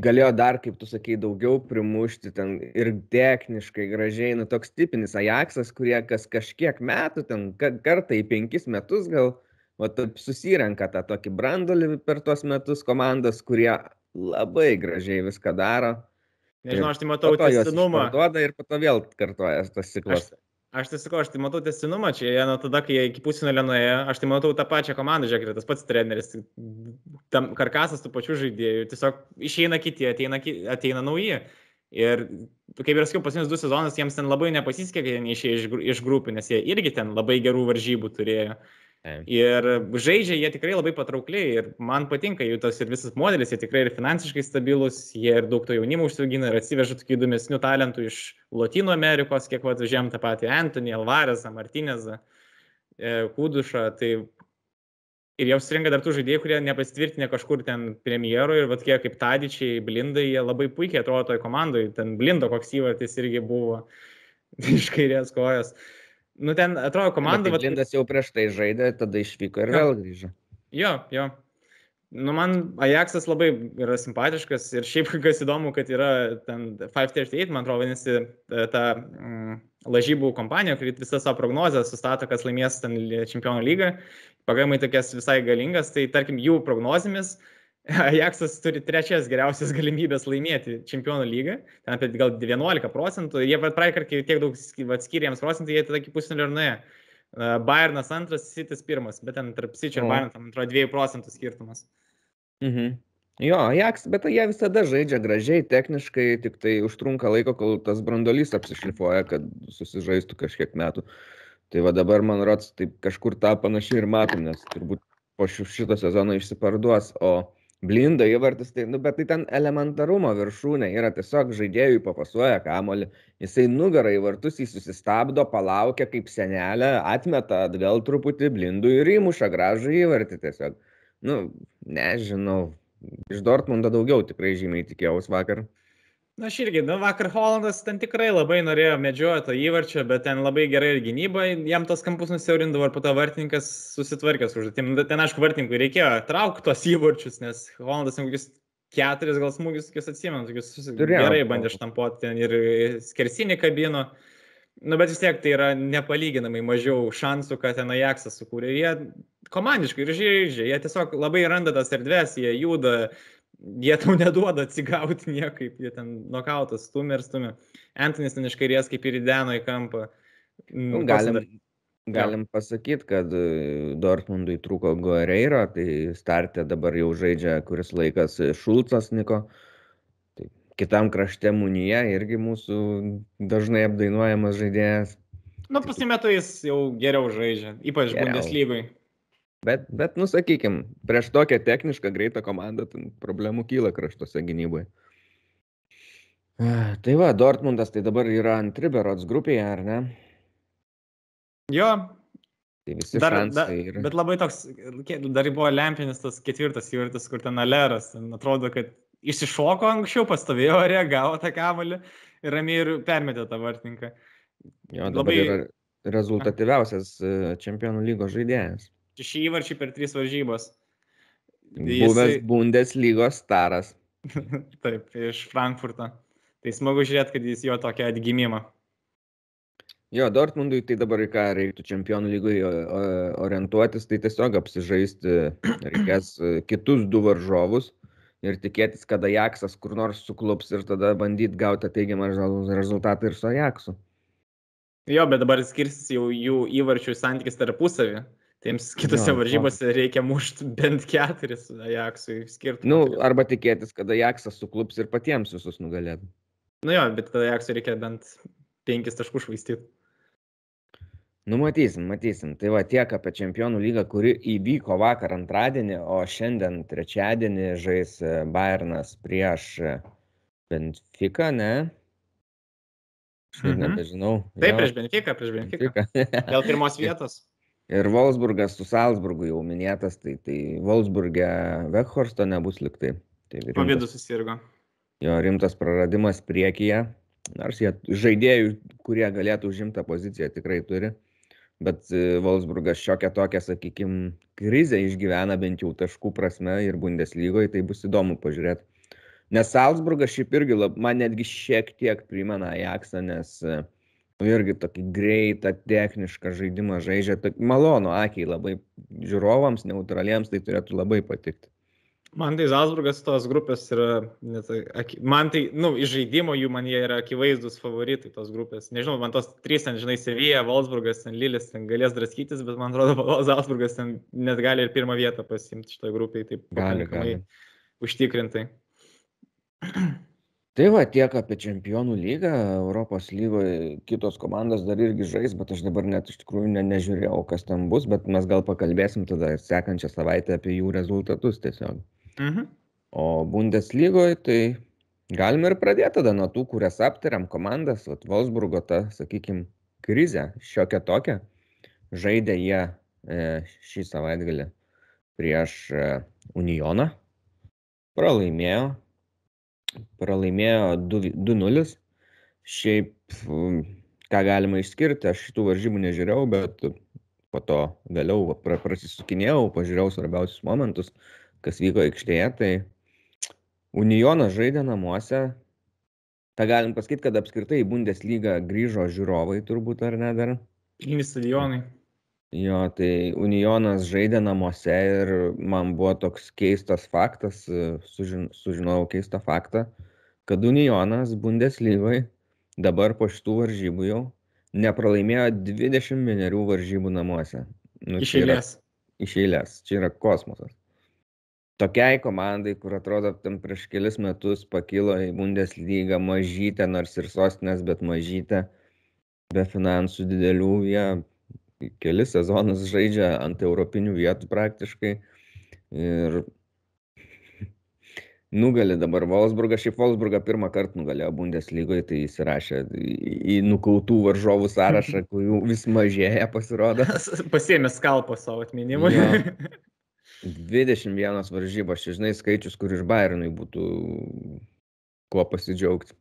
galėjo dar, kaip tu sakei, daugiau primušti ten ir techniškai gražiai, nu toks tipinis Ajaxas, kurie kas kažkiek metų, ten kartą į penkis metus gal, o taip susirenka tą tokį brandolį per tuos metus komandas, kurie labai gražiai viską daro. Nežinau, aš tai matau testinumą. Duoda ir po to vėl kartuoja tas ciklas. Aš, Aš tai sakau, aš tai matau testinumą čia, jie nuo tada, kai jie iki pusfinalio nuėjo, aš tai matau tą pačią komandą, žiūrėkite, tas pats treneris, tam karkasas tų pačių žaidėjų, tiesiog išeina kiti, ateina, ateina nauji. Ir kaip ir sakiau, paskutinius du sezonus jiems ten labai nepasisekė, kai jie neišėjo iš, iš grupių, nes jie irgi ten labai gerų varžybų turėjo. Ir žaidžia jie tikrai labai patraukliai ir man patinka jų tas ir visas modelis, jie tikrai ir finansiškai stabilus, jie ir daug to jaunimo užsiaugina ir atsiveža tokių įdomesnių talentų iš Latino Amerikos, kiek žem tą patį Antonį, Alvarezą, Martinezą, e, Kudušą. Tai ir jie susirinka dar tų žaidėjų, kurie nepasitvirtinę kažkur ten premjero ir vat kiek kaip Tadičiai, Blindai, jie labai puikiai atrodo toj komandai, ten Blindo koks įvartis irgi buvo iš kairės kojos. Uh, Nu, ten atrodo komanda. Bet Lindas jau prieš tai žaidė, tada išvyko ir vėl grįžo. Jo, jo. Nu, man Ajaxas labai yra simpatiškas ir šiaip kas įdomu, kad yra ten 538, man atrodo, vadinasi, ta mm, lažybų kompanija, kuri visą savo prognozę sustato, kas laimės ten čempionų lygą, pagamai tokias visai galingas, tai tarkim jų prognozėmis uh, Ajaxas turi trečias geriausias galimybės laimėti čempionų lygą, ten apie gal 11 procentų, jie praeikart, kai tiek daug skiria jiems procentų, jie tada iki pusfinalio ir nuėjo. Bayernas antras, Sitis pirmas, bet ten tarp Sičio ir Bayerno, tam atrodo 2 procentų skirtumas. Mhm. Jo, Ajax, bet jie visada žaidžia gražiai, techniškai, tik tai užtrunka laiko, kol tas brandolys apsišlifuoja, kad susižaistų kažkiek metų. Tai va dabar, man rods, taip kažkur tą panašiai ir matom, nes turbūt po šito sezono išsiparduos, o blinda įvartis, tai, nu, bet tai ten elementarumo viršūnė yra tiesiog žaidėjui papasuoja kamolį, jisai nugarą į vartus, jis susistabdo, palaukia kaip senelė, atmeta atgal truputį blindų ir įmuša gražų įvartį tiesiog. Nu, nežinau, iš Dortmundo daugiau tikrai žymiai tikėjausi vakar. Na, aš irgi, nu, vakar Hollandas ten tikrai labai norėjo medžiojo to įvarčio, bet ten labai gerai ir gynyba, jam tos kampus nusiaurindavo ir po to vartininkas susitvarkė su užduotim. Ten, aišku, vartininkui reikėjo traukti tos įvarčius, nes Hollandas kokius keturis gal smūgius, tokius atsimenu, tokius Turėjau. gerai bandė štampuoti ten ir skersinį kabino. Nu, bet vis tiek tai yra nepalyginamai mažiau šansų, kad ten Ajaxas sukūrė. Jie komandiškai ir žaidžia, jie tiesiog labai randa tas erdves, jie juda, jie tau neduoda atsigauti niekaip, jie ten nokautas, stumia ir stumia. Antonis ten iš kairės kaip ir įdeno į kampą. Nu, galim, galim pasakyti, kad e, Dortmundui trūko Guerreiro, tai startė dabar jau žaidžia kuris laikas Šulcas Niko. Tai kitam krašte Munija irgi mūsų dažnai apdainuojamas žaidėjas. Nu, pasimetu jis jau geriau žaidžia, ypač Bundeslygoje. Bet, bet, nu, sakykim, prieš tokią technišką greitą komandą problemų kyla kraštuose gynyboje. Tai va, Dortmundas tai dabar yra ant Riberots grupėje, ar ne? Jo. Tai visi dar, dar, yra. Bet labai toks, dar buvo lempinis tas ketvirtas įvartis, kur ten Aleras, atrodo, kad išsišoko anksčiau, pastovėjo, reagavo tą kamalį ir ramiai ir permetė tą vartininką. Jo, labai rezultatyviausias e, čempionų lygos žaidėjas. Šeši įvarčiai per tris varžybas. Buvęs Jisai... Bundeslygos staras. Taip, iš Frankfurto. Tai smagu žiūrėti, kad jis jo tokia atgimimą. Jo, Dortmundui tai dabar į ką reiktų čempionų lygoje orientuotis, tai tiesiog apsižaisti reikės e, kitus du varžovus ir tikėtis, kad Ajaxas kur nors suklups ir tada bandyti gauti teigiamą rezultatą ir su Ajaxu. Jo, bet dabar skirsis jau jų įvarčių santykis tarpusavį Tiems kitose Jo, varžybose reikia mušti bent keturis Ajaxui skirtumą. Nu, arba tikėtis, kad Ajaxas suklups ir patiems visus nugalėtų. nu jo, bet tada Ajaxui reikia bent penkis taškus švaistyti. Nu, matysim, matysim. Tai va tiek apie Čempionų lygą, kuri įvyko vakar antradienį, o šiandien trečiadienį žais e, Bayernas prieš e, Benfica, ne? Aš Mhm. nebežinau. Taip, Jo, prieš Benfica, prieš Benfica. Benfica. Dėl pirmos vietos. Ir Wolfsburgas su Salzburgu jau minėtas, tai, tai Wolfsburgė Weghorsto nebus liktai. Tai Pavydu susirgo. Jo rimtas praradimas priekyje. Nors jie žaidėjų, kurie galėtų užimti tą poziciją, tikrai turi. Bet e, Wolfsburgas šiokią tokią, sakykime, krizę išgyvena bent jau taškų prasme ir Bundeslygoje, tai bus įdomu pažiūrėti. Nes Salzburgas šiaip irgi, lab, man netgi šiek tiek primena Ajaxą, nes nu, irgi tokį greitą, technišką žaidimą žaidžia. Malonu akiai labai žiūrovams, neutraliems tai turėtų labai patikti. Man tai Zalzburgas tos grupės yra, net, man tai, na, nu, iš žaidimo jų man jie yra akivaizdus favoritai tos grupės. Nežinau, man tos trys, ten, žinai, Sevija, Wolfsburgas, ten Lilis, ten galės draskytis, bet man atrodo, Zalzburgas ten net gali ir pirmą vietą pasimti šitoje grupėje, taip Gali, gali. užtikrintai. Tai va tiek apie Čempionų lygą, Europos lygoje kitos komandos dar irgi žais, bet aš dabar net iš tikrųjų ne, nežiūrėjau, kas ten bus, bet mes gal pakalbėsim tada sekančią savaitę apie jų rezultatus tiesiog. Mhm. O Bundeslygoje tai galime ir pradėti tada nuo tų, kurias aptariam komandas, vat Wolfsburgo ta, sakykime, krizė, šiokia tokia. Žaidė jie e, šį savaitgalį prieš e, Unioną, pralaimėjo, pralaimėjo 2 2-0. Šiaip, mm, ką galima išskirti, aš šitų varžybų nežiūrėjau, bet po to vėliau prasisukinėjau, pažiūrėjau svarbiausius momentus, kas vyko aikštėje. Tai Unionas žaidė namuose. Ta galim pasakyti, kad apskritai į Bundesliga grįžo žiūrovai turbūt ar ne dar. Pilni stadionai. Jo, tai Unionas žaidė namuose ir man buvo toks keistas faktas, sužin, sužinojau keistą faktą, kad Unionas Bundeslygoje dabar po šitų varžybų jau nepralaimėjo 21 varžybų namuose. Nu, Iš čia yra- eilės. Iš eilės, čia yra kosmosas. Tokiai komandai, kur atrodo, tam prieš kelis metus pakilo į Bundeslygą mažytę, nors ir sostinės, bet mažytę, be finansų didelių, jie kelis sezonus žaidžia ant europinių vietų praktiškai. Ir nugali dabar Wolfsburgą, šiaip Wolfsburgą pirmą kartą nugalėjo Bundeslygoje, tai įsirašė į, nukautų varžovų sąrašą, kurių vis mažėja pasirodo. Pasėmė skalpą savo atminimui. Jo. 21 varžybos, žinai skaičius, kur iš Bayernui būtų kuo pasidžiaugti.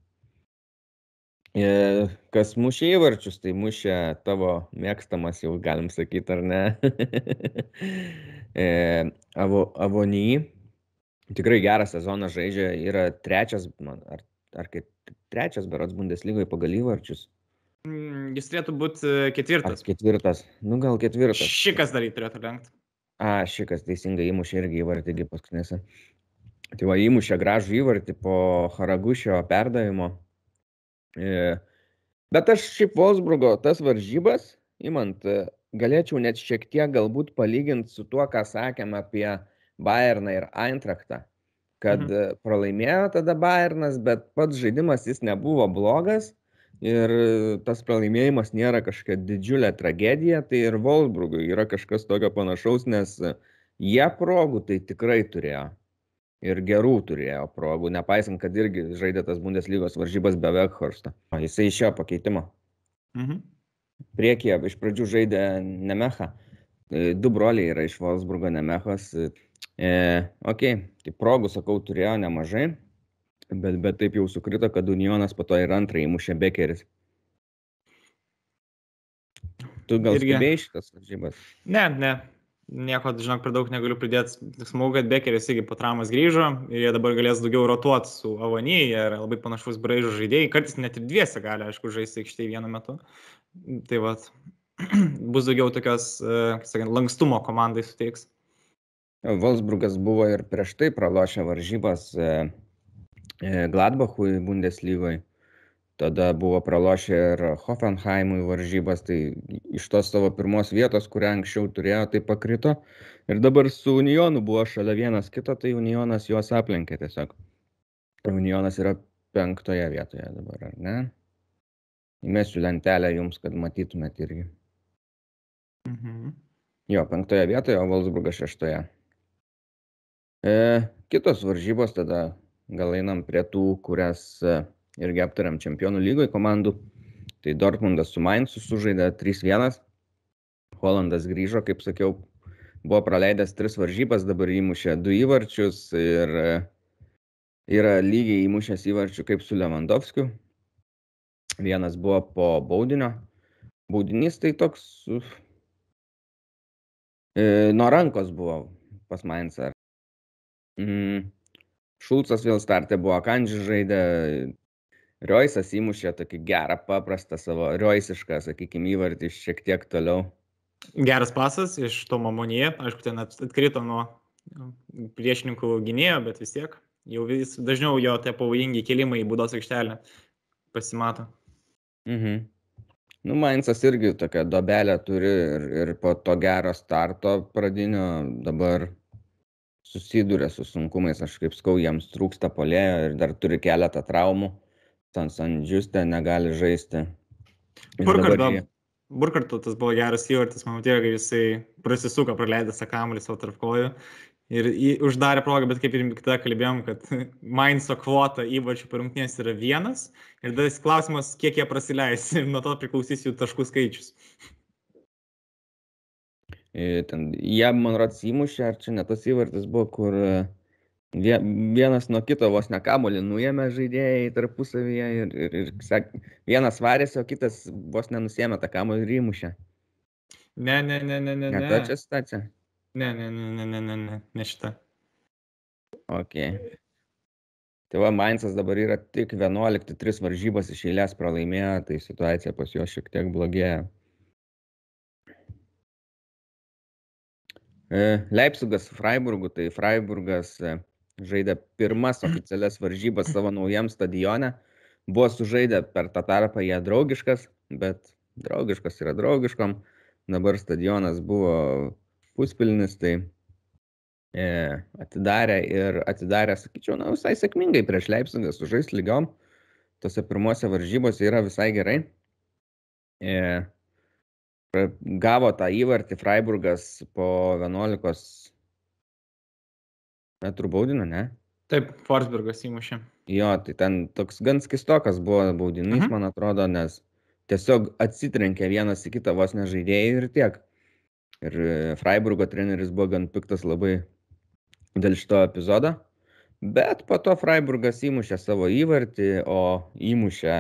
E, Kas mušė įvarčius, tai mušė tavo mėgstamas, jau galim sakyti, ar ne? E, Avo, Avony. Tikrai gerą sezoną žaidžia, yra trečias, man, ar, ar kaip trečias berots Bundeslygoje pagal įvarčius. Mm, Jis turėtų būti e, Ar ketvirtas. ketvirtas? Nu gal ketvirtas. Šikas dar jį turėtų lenkti. A, šikas teisingai įmušė irgi įvartį irgi paskutinėse. Tai va, įmušė gražų įvartį po Haragušio perdavimo. E, Bet aš šiaip Wolfsburgo tas varžybas, įmant, e, galėčiau net šiek tiek galbūt palyginti su tuo, ką sakėm apie Bayerną ir Eintrachtą. Kad Mhm. pralaimėjo tada Bayernas, bet pats žaidimas jis nebuvo blogas. Ir tas pralaimėjimas nėra kažkokia didžiulė tragedija, tai ir Wolfsburgui yra kažkas tokio panašaus, nes jie progų tai tikrai turėjo. Ir gerų turėjo progų, nepaisant, kad irgi žaidė tas Bundeslygos varžybas be Weghorsto. O jisai išėjo pakeitimo. Mhm. Priekyje iš pradžių žaidė Nemecha. E, Du broliai yra iš Wolfsburgo Nemechos. E, ok, tai progų, sakau, turėjo nemažai. Bet, bet taip jau sukrito, kad Unionas po to ir antrąjį mušė Bekeris. Tu gal Irgi. stebėjai šitas varžybas? Ne, ne. Nieko, žinok, per daug negaliu pridėti. Smagu, kad Bekeris irgi po traumas grįžo ir jie dabar galės daugiau rotuoti su Avony, jie yra labai panašus braižų žaidėjai, kartais net ir dviese gali, aišku, žaisti aikštėje vienu metu. Tai vad, bus daugiau tokios, e, kaip sakant, lankstumo komandai suteiks. Wolfsburgas buvo ir prieš tai pralošę varžybas e, e, Gladbachui Bundeslygoje. Tada buvo pralošę ir Hoffenheimui varžybas, tai iš tos savo pirmos vietos, kurią anksčiau turėjo, tai pakrito. Ir dabar su Unionu buvo šalia vienas kito, tai Unionas juos aplenkė tiesiog. Unionas yra penktoje vietoje dabar, ar ne? Įmesiu lentelę jums, kad matytumėt irgi. Mhm. Jo, penktoje vietoje, o Valsburgas šeštoje. E, kitos varžybos tada gal einam prie tų, kurias e, irgi aptariam čempionų lygoje komandų. Tai Dortmundas su Mainzu sužaidė 3-1. Holandas grįžo, kaip sakiau, buvo praleidęs tris varžybas, dabar įmušė du įvarčius ir e, yra lygiai įmušęs įvarčių kaip su Lewandowskiu. Vienas buvo po baudinio. Baudinys tai toks e, nuo rankos buvo pas Mainzą. Mm. Šulcas vėl startė buvo, Kandži žaidė, Rioisas įmušė tokį gerą, paprastą savo rioisišką, sakykime, įvartį šiek tiek toliau. Geras pasas iš Tomo Monėje, aišku, ten atkrito nuo priešininkų gynėjo, bet vis tiek jau vis dažniau jo tie pavojingi kelimai į būdos aikštelę pasimato. Mhm. Nu, Mainzas irgi tokią dobelę turi ir, ir po to gero starto pradinio dabar susiduria su sunkumais, aš kaip skau, jiems trūksta polėjo ir dar turi keletą traumų. San San Juste negali žaisti. Burkardo. Burkardo tas buvo geras įvartis, man matėjo, kai jisai prasisuko, praleidęs kamuolį savo tarp kojų ir į, uždarė progą, bet kaip ir tada kalbėjom, kad Mainzo kvota įvarčių per rungtynės yra vienas ir tada klausimas, kiek jie prasileis ir nuo to priklausys jų taškų skaičius. Ten, jie, man rods, įmušė, ar čia ne tas įvartis buvo, kur uh, vienas nuo kito vos ne kamuolį nuėmė žaidėjai tarpusavyje ir, ir, ir sak, vienas varėsi, o kitas vos nenusėmė tą kamuolį ir įmušė. Ne, ne, ne, ne, ne. Ne, ta čia situacija. Ne, ne, ne, ne, ne, ne, ne, ne šita. Ok. Tai va, Mainzas dabar yra tik 11-3 varžybas iš eilės pralaimėjo, tai situacija pas juos šiek tiek blogėja. E, Leipzigas su Freiburgu, tai Freiburgas e, žaidė pirmas oficialias varžybas savo naujam stadione. Buvo sužaidę per tą tarpą jie draugiškas, bet draugiškas yra draugiškom. Dabar stadionas buvo puspilnis, tai e, atidarė ir atidarė, sakyčiau, na, visai sėkmingai prieš Leipzigą sužais lygiom. Tose pirmose varžybose yra visai gerai. E, gavo tą įvartį Freiburgas po 11 metrų baudinio, ne? Taip, Forsbergas įmušė. Jo, tai ten toks gan skistokas buvo baudinys, mhm. man atrodo, nes tiesiog atsitrenkė vienas į kitą vos nežaidėjai ir tiek. Ir e, Freiburgo treneris buvo gan piktas labai dėl šito epizodo. Bet po to Freiburgas įmušė savo įvartį, o įmušė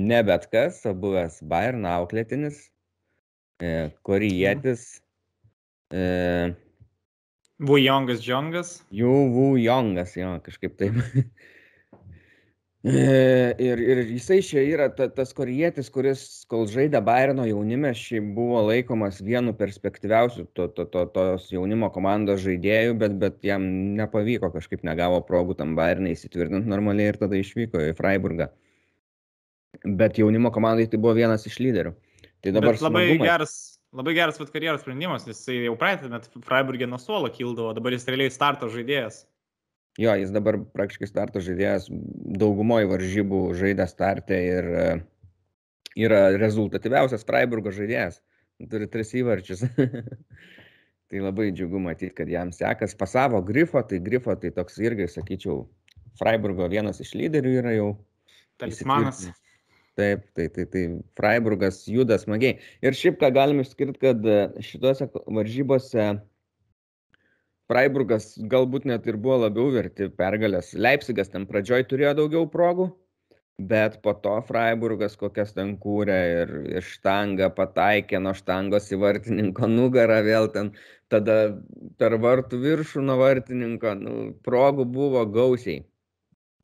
ne bet kas, o buvęs Bayern auklėtinis, e, korietis, e, Vujongas Džongas. Jų Vujongas, jo, kažkaip taip. E, ir, ir jisai čia yra ta, tas korietis, kuris, kol žaidė Bairno jaunime, šiaip buvo laikomas vienu perspektyviausių to, to, to, tos jaunimo komandos žaidėjų, bet, bet jam nepavyko, kažkaip negavo progų tam Bairnai įsitvirtinti normaliai ir tada išvyko į Freiburgą. Bet jaunimo komandai tai buvo vienas iš lyderių. Tai dabar bet labai smagumai. geras labai geras vat karjeros sprendimas, nes jisai jau praeitą metą Freiburgė nuo suolo kildavo, dabar jis realiai starto žaidėjas. Jo, jis dabar praktiškai starto žaidėjas, daugumoje varžybų žaidė startę ir e, yra rezultatyviausias Freiburgo žaidėjas. Turi tris įvarčius. tai labai džiugu matyti, kad jam sekas. Pasavo Grifo, tai Grifo tai toks irgi, sakyčiau, Freiburgo vienas iš lyderių yra jau. Talismanas. Taip, tai, tai, tai Freiburgas juda smagiai. Ir šiaip ką galim išskirti, kad e, šituose varžybose Freiburgas galbūt net ir buvo labiau verti pergalės. Leipzigas ten pradžioj turėjo daugiau progų, bet po to Freiburgas kokias ten kūrė ir, ir štangą pataikė nuo štangos į vartininko nugarą vėl ten, tada per vartų viršų nuo vartininko, nu, progų buvo gausiai.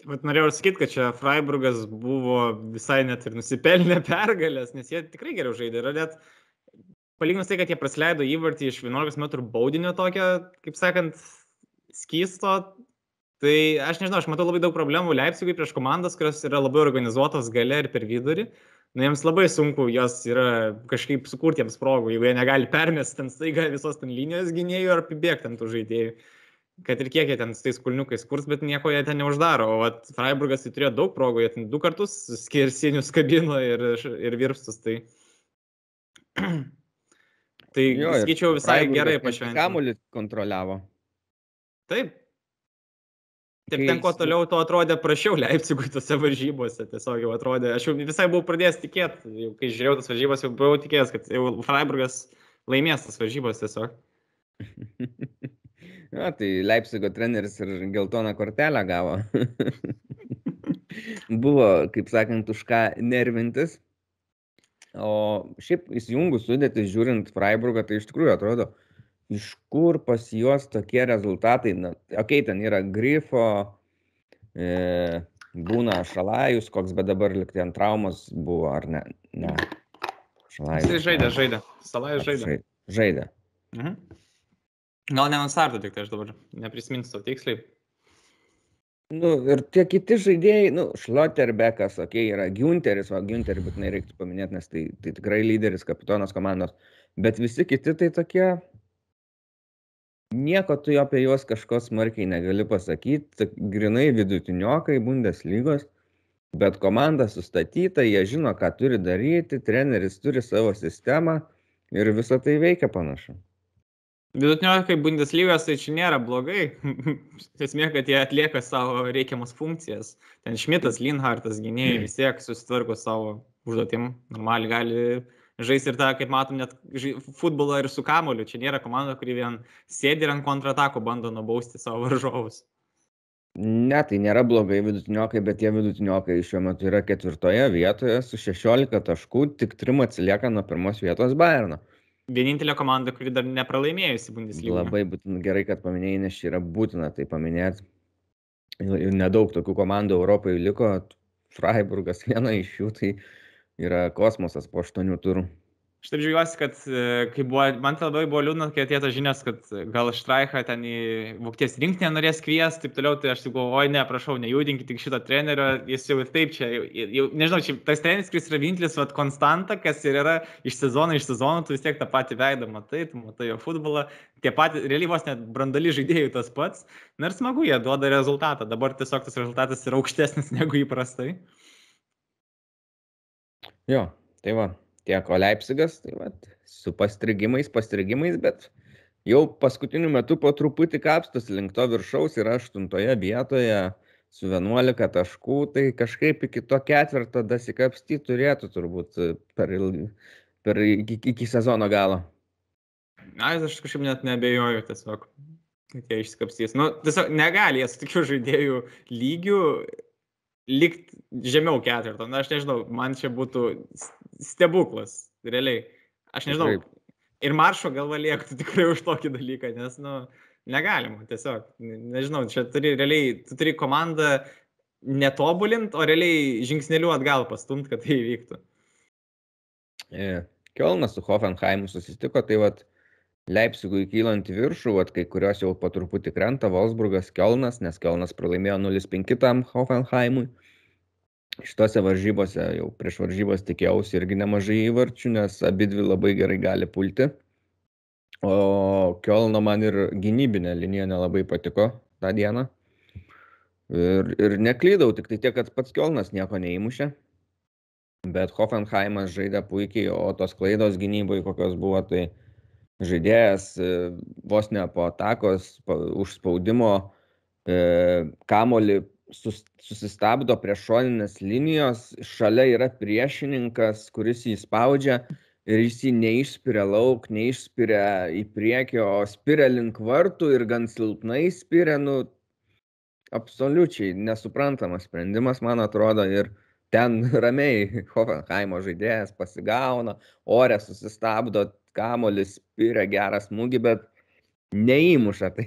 Vat norėjau sakyti, kad čia Freiburgas buvo visai net ir nusipelnę pergalės, nes jie tikrai geriau žaidė. Ir net palyginus tai, kad jie praleido įvartį iš 11 m baudinio tokio, kaip sakant, skysto, Tai aš nežinau, aš matau labai daug problemų Leipzigui prieš komandas, kurios yra labai organizuotos gale ir per vidurį. Nu, jiems labai sunku jos yra kažkaip sukurti jiems progų, jeigu jie negali permesti ten staiga visos ten linijos gynėjų ar apibėgti ant tų žaidėjų. Kad ir kiek jie ten su tais kulniukais kurs, bet nieko jie ten neuždaro. O vat, Freiburgas tai turėjo daug progų, jie ten du kartus skirsinius kabino ir, ir virpstus. Tai, tai jo, skaičiau visai gerai pašventę. Kamuolį kontroliavo. Taip, Taip, ten kuo toliau, to atrodė prašiau Leipzigui tose varžybose. Tiesiog jau atrodė, aš jau visai buvau pradėjęs tikėti, jau kai žiūrėjau tas varžybas, jau buvau tikėjęs, kad jau Freiburgas laimės tas varžybas tiesiog. Na, tai Leipzigo treneris ir geltoną kortelę gavo. Buvo, kaip sakant, už ką nervintis. O šiaip įsijungus sudėti, žiūrint Freiburgą, tai iš tikrųjų atrodo, iš kur pas juos tokie rezultatai, na, okei, okay, ten yra grifo, e, būna šalajus, koks bet dabar liktai ant traumos buvo, ar ne? Ne. Šalajus. Jis žaidė, žaidė. Salajus žaidė. Žaidė. Mhm. Gal ne ant starto tik tai aš dabar neprisiminsiu tiksliai. Nu, ir tie kiti žaidėjai, nu, Šloterbekas, okei, okay, yra Günteris, o Günterį būtinai reiktų paminėti, nes tai, tai tikrai lyderis, kapitonas komandos, bet visi kiti tai tokie, nieko tu apie juos kažko smarkiai negali pasakyt, grinai vidutiniokai Bundeslygos, bet komanda sustatyta, jie žino, ką turi daryti, treneris turi savo sistemą ir visą tai veikia panašu. Vidutiniokai Bundeslygos tai čia nėra blogai. Esmė, kad jie atlieka savo reikiamas funkcijas. Ten Šmitas, Linhartas, gynėjai vis tiek susitvarko savo užduotim. Normaliai gali žais ir tą, kaip matom, net futbolą ir su kamoliu. Čia nėra komanda, kuri vien sėdi ir ant kontratako bando nubausti savo varžovus. Ne, tai nėra blogai vidutiniokai, bet tie vidutiniokai šiuo metu yra ketvirtoje vietoje su 16 taškų, tik trim atsilieka nuo pirmos vietos Bayerno. Vienintelė komanda, kuri dar nepralaimėjusi Bundesliga. Labai būtina, gerai, kad paminėjai, nes čia yra būtina tai paminėti. Ir nedaug tokių komandų Europoje liko, Freiburgas viena iš jų, tai yra kosmosas po aštuonių turų. Aš taip džiaugiuosi, kad e, kai buvo, man labai buvo liūdna, kai atėjo žinias, kad gal Štraichą ten į Vokietijos rinktinę norės kviesti, taip toliau, tai aš tik galvoju, ne, prašau, nejudinkit tik šito trenerio, jis jau ir taip čia, jau, nežinau, čia tas treneris, kuris yra vienintelis, vad, konstanta, kas ir yra iš sezono iš sezono, tu vis tiek tą patį veidą matai, tu matai jo futbolą, tie patys, realiai vos net brandali žaidėjai tas pats, ir smagu, jie duoda rezultatą, dabar tiesiog tas rezultatas yra aukštesnis negu įprastai. Jo, tai va, tiek o Leipzigas, tai va, su pastrigimais, pastrigimais, bet jau paskutiniu metu po truputį kapstas link to viršaus yra aštuntoje vietoje su 11 taškų, tai kažkaip iki to ketvirto dasikapstyti turėtų turbūt per, ilgi, per iki, iki sezono galo. Na, aš kažkaip net nebejoju tiesiog, kad jie išsikapstys. Nu, tiesiog negali jie su tokiu žaidėjų lygiu likt žemiau ketvirto. Na, aš nežinau, man čia būtų stebuklas, realiai. Aš nežinau. Taip. Ir maršo galva liektų tikrai už tokį dalyką, nes, nu, negalima, tiesiog. Nežinau, čia turi realiai, tu turi komandą netobulint, o realiai žingsneliu atgal pastumt, kad tai įvyktų. Yeah. Kielnas su Hoffenheimu susitiko, tai vad Leipzigui kylant į viršų, vat, kai kurios jau po truputį krenta, Wolfsburgas, Kielnas, nes Kielnas pralaimėjo 0-5 tam Hoffenheimui. Šitose varžybose jau prieš varžybas tikėjausi irgi nemažai įvarčių, nes abi dvi labai gerai gali pulti. O Kielno man ir gynybinė linija nelabai patiko tą dieną. Ir, ir neklydau, tik tai tiek, kad pats Kielnas nieko neįmušė. Bet Hoffenheimas žaidė puikiai, o tos klaidos gynybai kokios buvo, tai žaidėjas e, vos ne po atakos, po užspaudimo e, kamolį sus, susistabdo prie šoninės linijos, šalia yra priešininkas, kuris jį spaudžia ir jis jį neišspiria lauk, neišspiria į priekį, o spiria link vartų ir gan silpnai spiria, nu, absoliučiai nesuprantamas sprendimas, man atrodo, ir ten ramiai Hoffenheimo žaidėjas pasigauna, ore susistabdo, kamuolis spiria gerą smūgį, bet neįmuša. Tai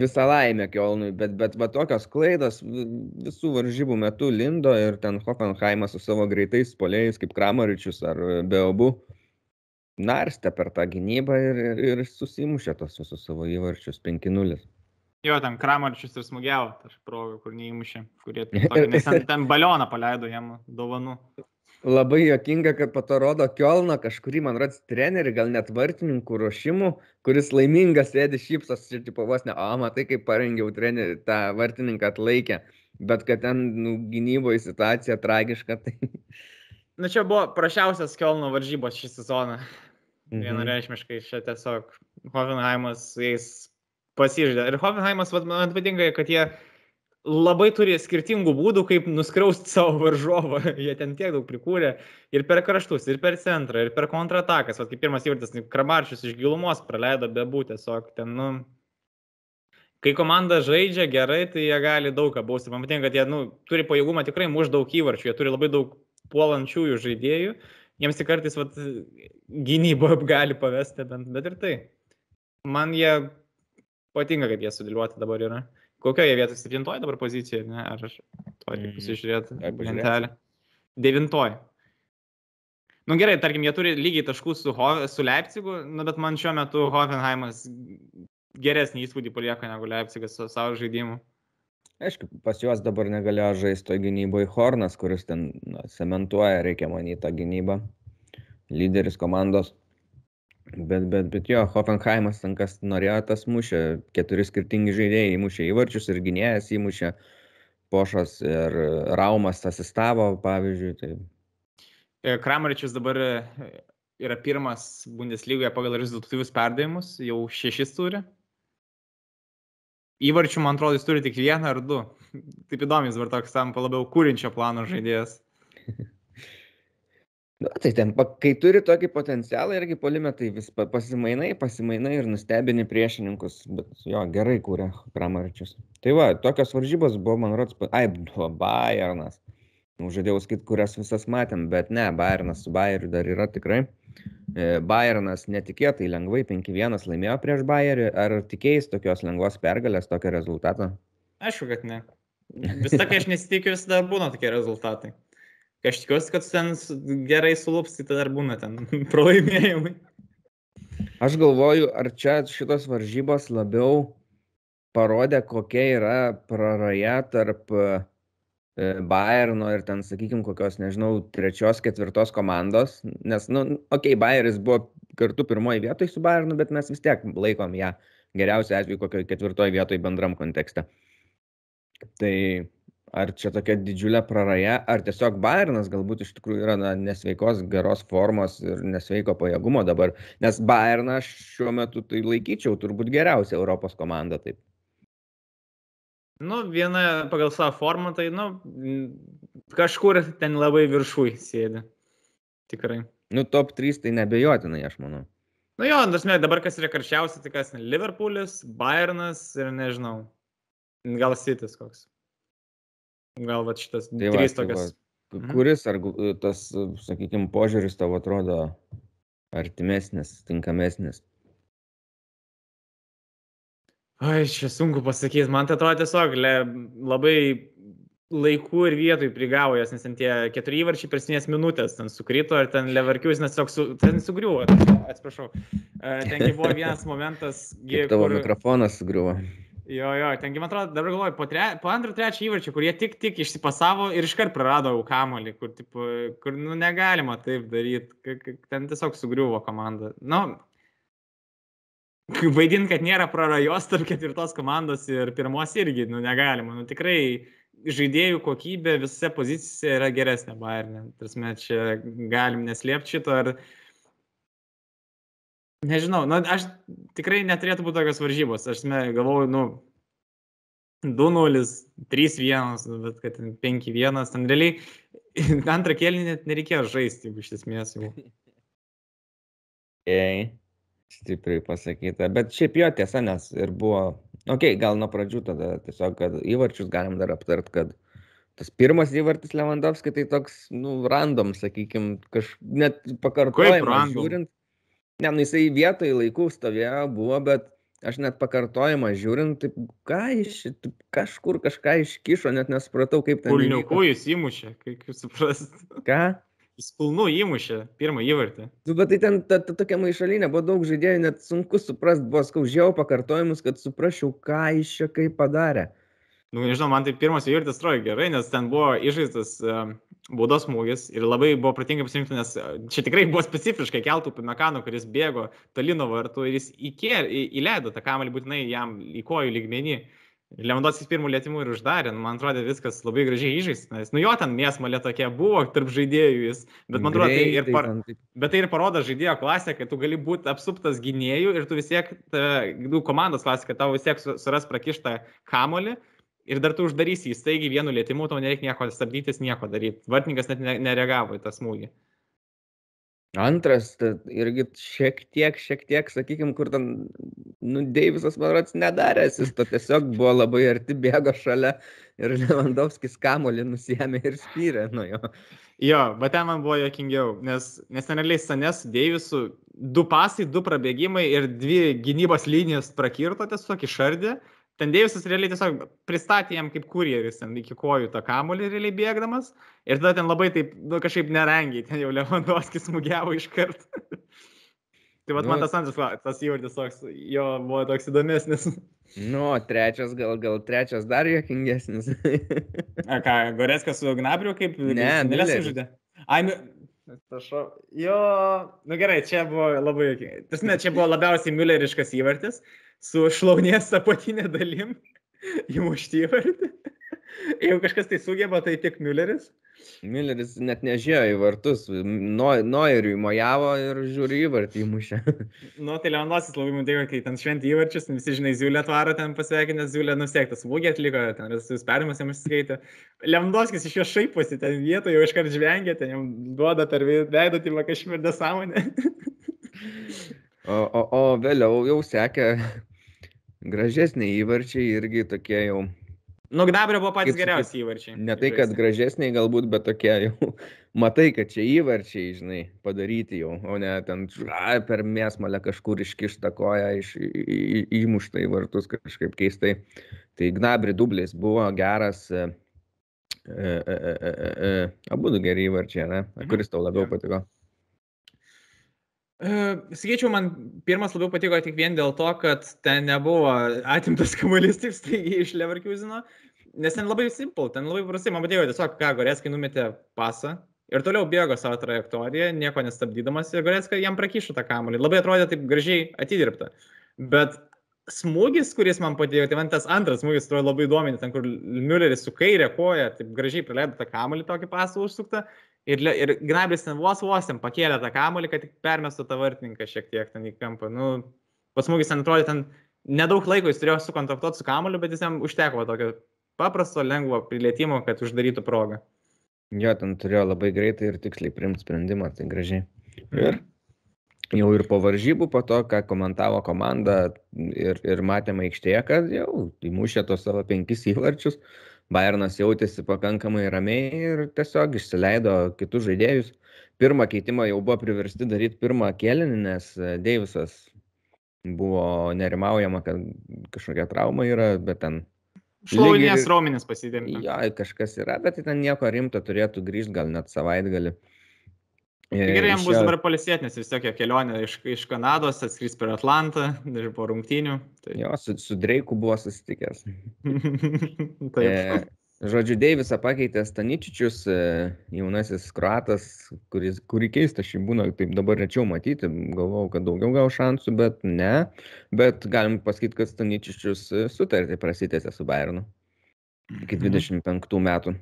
visą laimę Kielnui, bet, bet va tokios klaidos visų varžybų metu lindo ir ten Hoffenheimas su savo greitais polėjais kaip Kramaričius ar Beobu narstė per tą gynybą ir, ir, ir susimušė tos visus savo įvarčius 5-0. Jo, ten Kramarčius ir smūgiavo, aš progą, kur neįmušė, kurie ten, ten balioną paleido jam dovanų. Labai jokinga, kad po to rodo Kielno kažkurį, man rodos, trenerį, gal net vartininkų ruošimų, kuris laimingas sėdi šypsos ir tipo vos ne, o matai, kaip parengiau trenerį, tą vartininką atlaikė, bet kad ten nu, gynyboje situacija tragiška, tai... Na čia buvo prašiausias Kielno varžybos šį sezoną. Mhm. Vienareišmiškai čia tiesiog Hoffenheimas su jais pasižadė. Ir Hoffenheimas, man patinka, kad jie labai turi skirtingų būdų, kaip nuskriausti savo varžovą. Jie ten tiek daug prikūrė ir per kraštus, ir per centrą, ir per kontratakas. O kaip pirmas įvartis, Kramarčius iš gilumos praleido bebū tiesiog ten, nu. Kai komanda žaidžia gerai, tai jie gali daug ką bausti. Man patinka, kad jie nu, turi pajėgumą tikrai muž daug įvarčių, jie turi labai daug puolančiųjų žaidėjų. Jiems tik kartais vat, gynybo gali pavesti, bent, bet ir tai. Man jie patinka, kaip jie sudėliuoti dabar yra. Kokioje vietoje? Septintoje dabar pozicijoje, ne? Ar aš to reikia pasižiūrėti lentelę? Devintoje. Nu gerai, tarkim, jie turi lygiai taškų su, Ho su Leipzigu, nu, bet man šiuo metu Hoffenheimas geresnį įspūdį palieka negu Leipzigas su savo žaidimu. Aišku, pas juos dabar negalėjo žaisti gynyboje Hornas, kuris ten na, cementuoja, reikia manyti, tą gynybą. Lyderis komandos. Bet, bet, bet jo, Hoffenheimas ten kas norėjo, tas mušė. Keturi skirtingi žaidėjai įmušė įvarčius ir gynėjas įmušė. Pošas ir Raumas asistavo, pavyzdžiui. Tai... E, Kramaričius dabar e, yra pirmas Bundeslygoje pagal rezultatyvius perdavimus, jau šešis turi. Įvarčių, man atrodo, jis turi tik vieną ar du. Taip įdomus, dabar toks tampa labiau kūrinčio plano žaidėjas. Na, tai ten, kai turi tokį potencialą, irgi polime, tai vis pasimainai, pasimainai ir nustebini priešininkus, bet jo, gerai kūrė Kramaričius. Tai va, tokios varžybos buvo, man rodos, ai, buvo Bayernas. Nu, žadėjau sakyti, kurias visas matėm, bet ne, Bayernas su Bayeriu dar yra tikrai. E, Bayernas netikėtai lengvai 5-1 laimėjo prieš Bayerį. Ar tikėjai tokios lengvos pergalės, tokio rezultato? Aišku, kad ne. Vis tik aš nesitikiu, visada būna tokie rezultatai. Aš tikiuosi, kad ten gerai sulups, tai dar būna ten pralaimėjimai. Aš galvoju, ar čia šitos varžybos labiau parodė, kokia yra praraja tarp e, Bayerno ir ten, sakykime, kokios, nežinau, trečios, ketvirtos komandos. Nes, nu, okei, okay, Bayeris buvo kartu pirmoji vietoje su Bayernu, bet mes vis tiek laikom ją geriausiu atveju kokioje ketvirtoje vietoje bendram kontekste. Tai ar čia tokia didžiulė praraja, ar tiesiog Bayernas galbūt iš tikrųjų yra na, nesveikos geros formos ir nesveiko pajėgumo dabar, nes Bayerną šiuo metu tai laikyčiau turbūt geriausia Europos komanda taip. Nu, viena pagal savo formą, tai, nu, kažkur ten labai viršui sėdi. Tikrai. Nu, top 3 tai nebejotinai, aš manau. Nu jo, dasme, dabar kas yra karščiausia, tai kas, Liverpoolis, Bayernas ir nežinau, gal Sitis koks. Gal va šitas tai va, trys tai tokias. Va, mhm. kuris ar tas, sakykime, požiūris tavo atrodo artimesnis, tinkamesnis? Ai, čia sunku pasakyti, man tai atrodo tiesiog le, labai laikų ir vietoj prigavo jas, nes ten tie keturi įvarčiai per sinės minutės ten sukrito, ar ten levarkius, nes tiesiog su, ten sugriuvo, atsiprašau. Ten buvo vienas momentas, tavo kur... mikrofonas sugriuvo. Jo, jo, tengi, man atrodo, dabar galvoju, po, tre, po antrą, trečią įvarčių, kurie tik, tik išsipasavo ir iškart prarado kamolį, kur, tipo, kur nu, negalima taip daryti, ten tiesiog sugriuvo komanda. Nu, vaidint, kad nėra prarajos tarp ketvirtos komandos ir pirmos irgi, nu, negalima. Nu, tikrai žaidėjų kokybė visose pozicijose yra geresnė Bayernė. Tarsi, čia galim neslėpti šito. Ar, Nežinau, na, aš tikrai neturėtų būti tokios varžybos. Aš galvoju, nu, 2-0, 3-1, nu, bet kad 5-1, ten realiai antrą kėlinį net nereikėjo žaisti, iš esmės jau. Ei, stipriai pasakyta. Bet šiaip jo tiesa, nes ir buvo, okei, okay, gal nuo pradžių tada tiesiog, kad įvarčius galim dar aptart, kad tas pirmas įvartis Lewandowski tai toks, nu, random, sakykim, kaž, net pakartojimas žiūrint Ne, nu jisai vietoj laikų stovėjo, buvo, bet aš net pakartojimą žiūrint, taip, ką iš, kažkur kažką iškišo, net nesupratau, kaip ten. Kulniukų jis įmušė, kaip jūs suprasite. Ką? Jis pilnu įmušė pirmą įvartį. Tu, bet tai ten ta, ta, tokia maišalinė, buvo daug žaidėjų, net sunku suprasti, buvo skaužiau pakartojimus, kad suprasčiau, ką iš čia kaip padarė. Nu, nežinau, man tai pirmas įvartis atrodo gerai, nes ten buvo išžaistas uh, baudos smūgis ir labai buvo pratingai pasirinkti, nes uh, čia tikrai buvo specifiškai keltų Pimekano, kuris bėgo tolino vartų ir jis įkėl, į, įleido tą kamalį būtinai jam į kojų lygmenį. Lewandowskis pirmų lėtimų ir uždarė, nu, man atrodo viskas labai gražiai įžaista, nes nu jo ten mėsmalė tokia buvo tarp žaidėjų jis, bet man atrodo tai ir, par... bet tai ir parodo žaidėjo klasę, kad tu gali būti apsuptas gynėjų ir tu vis tiek, nu, komandos klasė, kad tau vis tiek suras prakištą kamolį ir dar tu uždarysi įstaigi vienu lėtimu, tau nereikia nieko stabdytis, nieko daryti. Vartininkas net nereagavo į tą smūgį. Antras, irgi šiek tiek, šiek tiek, sakykime, kur ten, nu, Deivisas, man rodos, nedarė, jis to tiesiog buvo labai arti, bėgo šalia ir Lewandowskis kamolį nusėmė ir spyrė nuo jo. Jo, bet ten man buvo jokingiau, nes, nes ten realiai Sanės su Deivisu du pasai, du prabėgimai ir dvi gynybos linijos prakirto tiesiog išardė ten Deivisas realiai tiesiog pristatė jam kaip kurjeris ten iki kojų tą kamolį realiai bėgdamas ir tada ten labai taip, nu, kažkaip nerangiai, ten jau Lewandowskis smūgiavo iš karto. tai vad nu, man tas antras, tas įvardis toks, jo buvo toks įdomesnis. Nu, trečias, gal, gal trečias dar jokingesnis. A ką, Goreskas su Gnabriu kaip? Ne, Mileris žaidė. Ai, Prašau. Jo, nu gerai, čia buvo labai jokingai. Tas net čia buvo labiausiai Mülleriškas įvartis, su šlaunės apatinė dalim įmušti įvartį. Jeigu kažkas tai sugeba, tai tik Mülleris. Mülleris net nežėjo į vartus, Noiriui mojavo ir žiūri įvartį įmušė. Nu, tai Leonosis labai mudėjo, kai ten šventį įvarčius, visi žinai, Ziulė atvaro ten pasveikinęs, Ziulė nusiektas, smūgį atliko, ten visus perimus jam išskaitė. Leonosis iš jo šaiposi, ten vietoje jau iškart žvengia, ten jam duoda per veidą, tai va kažkaip nesąmonė. O, o, o vėliau jau sekė gražesniai įvarčiai irgi tokie jau. Nu, Gnabrio buvo patys geriausi įvarčiai. Ne tai, kad gražesniai galbūt, bet tokie jau, matai, kad čia įvarčiai, žinai, padaryti jau, o ne ten a, per mėsmalę kažkur iškišta koja, iš, į, įmušta į vartus kažkaip keistai. Tai Gnabri dublis buvo geras, e, e, e, e, e, e, abu du geri įvarčiai, ne? Mhm. Kuris tau labiau patiko? Sakyčiau, man pirmas labiau patiko tik vien dėl to, kad ten nebuvo atimtas kamuolys taip staigiai iš Leverkusino, nes ten labai simple, ten labai prastai, man patiko tiesiog, ką Goreskai numetė pasą ir toliau bėgo savo trajektoriją, nieko nestabdydamas ir Goreskai jam prakyšo tą kamuolį. Labai atrodė taip gražiai atidirbta. Bet smūgis, kuris man padėjo, tai man tas antras smūgis atrodo labai įdomi, ten kur Mülleris su kairė koja, taip gražiai praleido tą kamuolį tokį pasą užsuktą Ir, ir Gnabris ten vos vos ten pakėlė tą kamolį, kad tik permestų tą vartininką šiek tiek ten į kampą. Nu, pasmūgis ten atrodė, ten nedaug laiko jis turėjo sukontaktuoti su kamoliu, bet jis jam užteko tokio paprasto, lengvo prilietimo, kad uždarytų progą. Jo, ten turėjo labai greitai ir tiksliai priimti sprendimą, tai gražiai. Ir jau ir po varžybų, po to, ką komentavo komanda ir, ir matėme aikštėje, kad jau įmušė tos savo penkis įvarčius. Bayernas jautėsi pakankamai ramiai ir tiesiog išsileido kitus žaidėjus. Pirmą keitimą jau buvo priversti daryti pirmą kėlinį, nes e, Deivisas buvo nerimaujama, kad kažkokia trauma yra, bet ten... Šlauninės ir... raumenis pasidėmė. Jo, kažkas yra, bet ten nieko rimto turėtų grįžti gal net savaitgalį. Tai gerai, jam bus dabar palisėti, nes vis tiek kelionė iš, iš Kanados, atskris per Atlantą ir po rungtynių. Tai... Jo, su, su Dreiku buvo susitikęs. Taip. E, žodžiu, Deivisą pakeitė Staničičius, e, jaunasis kruatas, kuris, kurį keista šį būna, taip dabar rečiau matyti, galvojau, kad daugiau gal šansų, bet ne. Bet galim pasakyti, kad Staničičius sutartį prasitėsi su Bayernu iki 25 mhm. metų.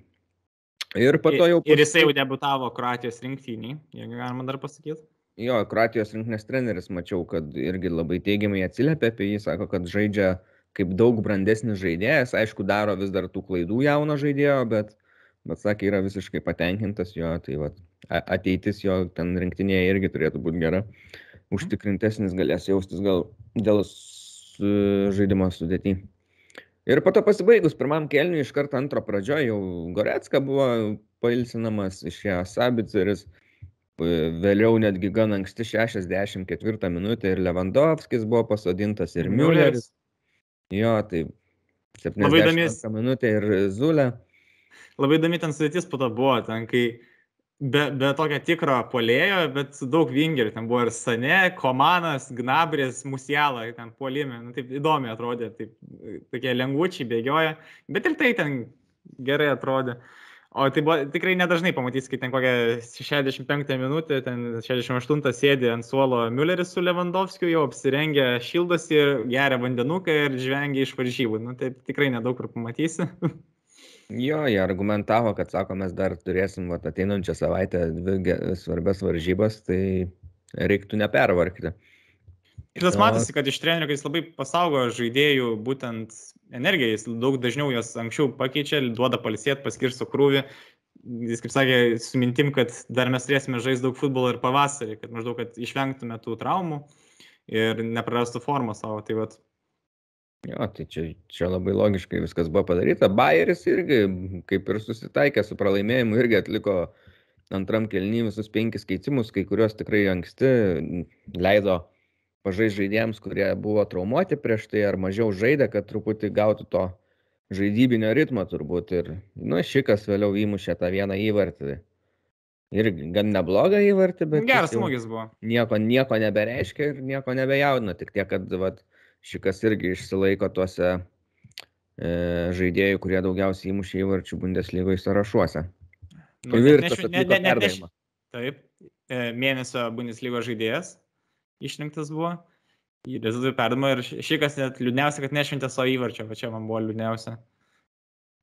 Ir po to jau... Ir jisai jau debutavo Kroatijos rinktynį, jeigu galima dar pasakyti. Jo, Kroatijos rinktinės treneris mačiau, kad irgi labai teigiamai atsiliepia apie jį, sako, kad žaidžia kaip daug brandesnis žaidėjas, aišku, daro vis dar tų klaidų jauno žaidėjo, bet, bet sakė, yra visiškai patenkintas jo, tai va, ateitis jo ten rinktinėje irgi turėtų būti gera, užtikrintesnis galės jaustis gal dėl žaidimo sudėti. Ir po to pasibaigus pirmam kelniui iš karto antro pradžioje jau Goretska buvo pailsinamas, išėjo Sabiceris, vėliau netgi gan anksti 64 minutę ir Lewandowskis buvo pasodintas ir Mülleris. Jo, tai 70 minutė ir Zulė. Labai įdomi ten sudėtis po to buvo, ten kai be, be tokio tikro polėjo, bet su daug vingerių. Ten buvo ir Sane, Komanas, Gnabris, Musiala, ten polime. Nu, taip įdomi atrodė, taip, tokie lengvučiai bėgioja, bet ir tai ten gerai atrodė. O tai buvo tikrai nedažnai pamatys, kai ten kokią 65 minutę, ten 68 sėdi ant suolo Mülleris su Lewandowskiu, jau apsirengę šildosi ir geria vandenuką ir žvengia iš varžybų. Nu, tai tikrai nedaug kur pamatysi. Jo, jie argumentavo, kad sako, mes dar turėsim vat, ateinančią savaitę dvi svarbias varžybas, tai reiktų nepervarkti. Ir tas matosi, kad iš trenerių, jis labai pasaugo žaidėjų būtent energiją, jis daug dažniau jas anksčiau pakeičia, duoda palisėti, paskirsto krūvį. Jis kaip sakė, su mintim, kad dar mes turėsime žaisti daug futbolo ir pavasarį, kad maždaug, kad išvengtume tų traumų ir neprarastų formą savo. Tai vat, Jo, tai čia, čia labai logiškai viskas buvo padaryta. Bayeris irgi, kaip ir susitaikė su pralaimėjimu, irgi atliko antram kelny visus penkis keitimus, kai kuriuos tikrai anksti leido pažai žaidėjams, kurie buvo traumuoti prieš tai ar mažiau žaidė, kad truputį gautų to žaidybinio ritmo turbūt. Ir, nu, šikas vėliau įmušė tą vieną įvartį. Ir gan neblogą įvartį, bet... Geras smūgis buvo. Nieko, nieko nebereiškia ir nieko nebejaudina, tik tiek, kad, vat, šikas irgi išsilaiko tuose e, žaidėjų, kurie daugiausiai įmušė įvarčių Bundeslygoje sąrašuose. Nu, Virtas ne, ne, ne, ne, taip, e, mėnesio Bundeslygos žaidėjas išrinktas buvo. Į rezultatų perdamą ir šikas net liūdniausia, kad nešventė savo įvarčio, va čia man buvo liūdniausia.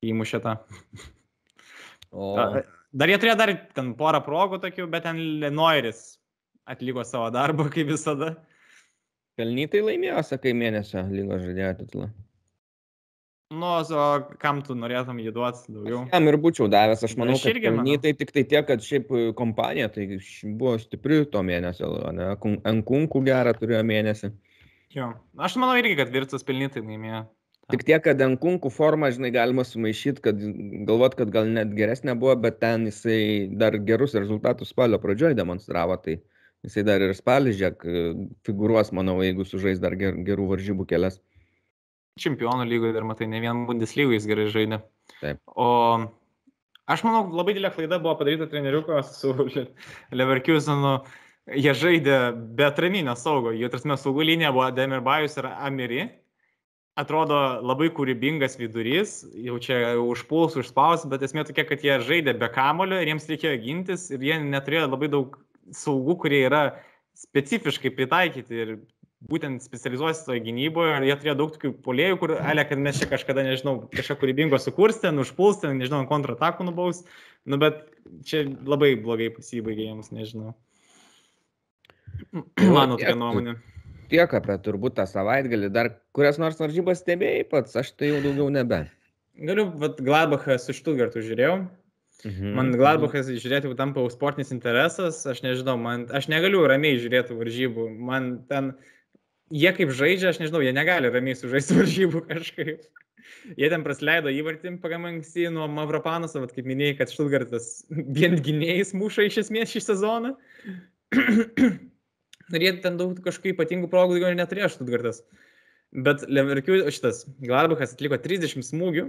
Įmušė tą. O... Dar jie turėjo dar ten porą progų tokių, bet ten Lenoiris atliko savo darbą, kaip visada. Pelnytai laimėjo, sakai, mėnesio lygos žaidėjo titulą. Nu, o kam tu norėtum jį duoti daugiau? Aš jam ir būčiau davęs, aš manau, aš kad pelnytai tik tai tiek, kad šiaip e, kompanija tai buvo stipri to mėnesio, ne, Ankunkų gerą turėjo mėnesį. Jo, aš manau irgi, kad Virtus pelnytai laimėjo. Tik tiek, kad Ankunkų formą, žinai, galima sumaišyti, kad galvot, kad gal net geresnė buvo, bet ten jisai dar gerus rezultatus spalio pradžioje demonstravo. Tai Jisai dar ir spalį, žiūrėk, figūruos, manau, jeigu sužais dar ger, gerų varžybų kelias. Čempionų lygoje dar matai, ne vien Bundeslygoje jis gerai žaidė. Taip. O aš manau, labai didelė klaida buvo padaryta treneriuko su Leverkusenu. Jie žaidė be atraminio saugo. Jų, tarsi, saugų linija buvo Demirbajus ir Amiri. Atrodo labai kūrybingas vidurys, jau čia užpuls, užspaus, bet esmė tokia, kad jie žaidė be kamulio ir jiems reikėjo gintis ir jie neturėjo labai daug saugų, kurie yra specifiškai pritaikyti ir būtent specializuosi toje gynyboje ir jie turėjo daug tokių polėjų, kur, ale, kad mes čia kažkada, nežinau, kažką kūrybingo sukurstė, nušpulstė, nežinau, kontratakų nubaus, nu bet čia labai blogai pasibaigė jiems, nežinau. Mano tokia nuomonė. Tiek apie turbūt tą savaitgalį, dar kurias nors varžybas stebėjai pats, aš tai jau daugiau nebe. Galiu, vad Gladbachą su Štutgartu žiūrėjau, Mhm. Man Gladbachas žiūrėti tampa sportinis interesas, aš nežinau, man, aš negaliu ramiai žiūrėti varžybų, man ten, jie kaip žaidžia, aš nežinau, jie negali ramiai sužaisti varžybų kažkaip. Jie ten praleido įvartim pagamai anksti nuo Mavropanos, o kaip minėjai, kad Štutgartas vien gynėjais muša iš esmės šį sezoną. Ir jie ten daug kažkokių ypatingų progų daugiau neturėjo Štutgartas. Bet Leverkiu šitas Gladbachas atliko 30 smūgių,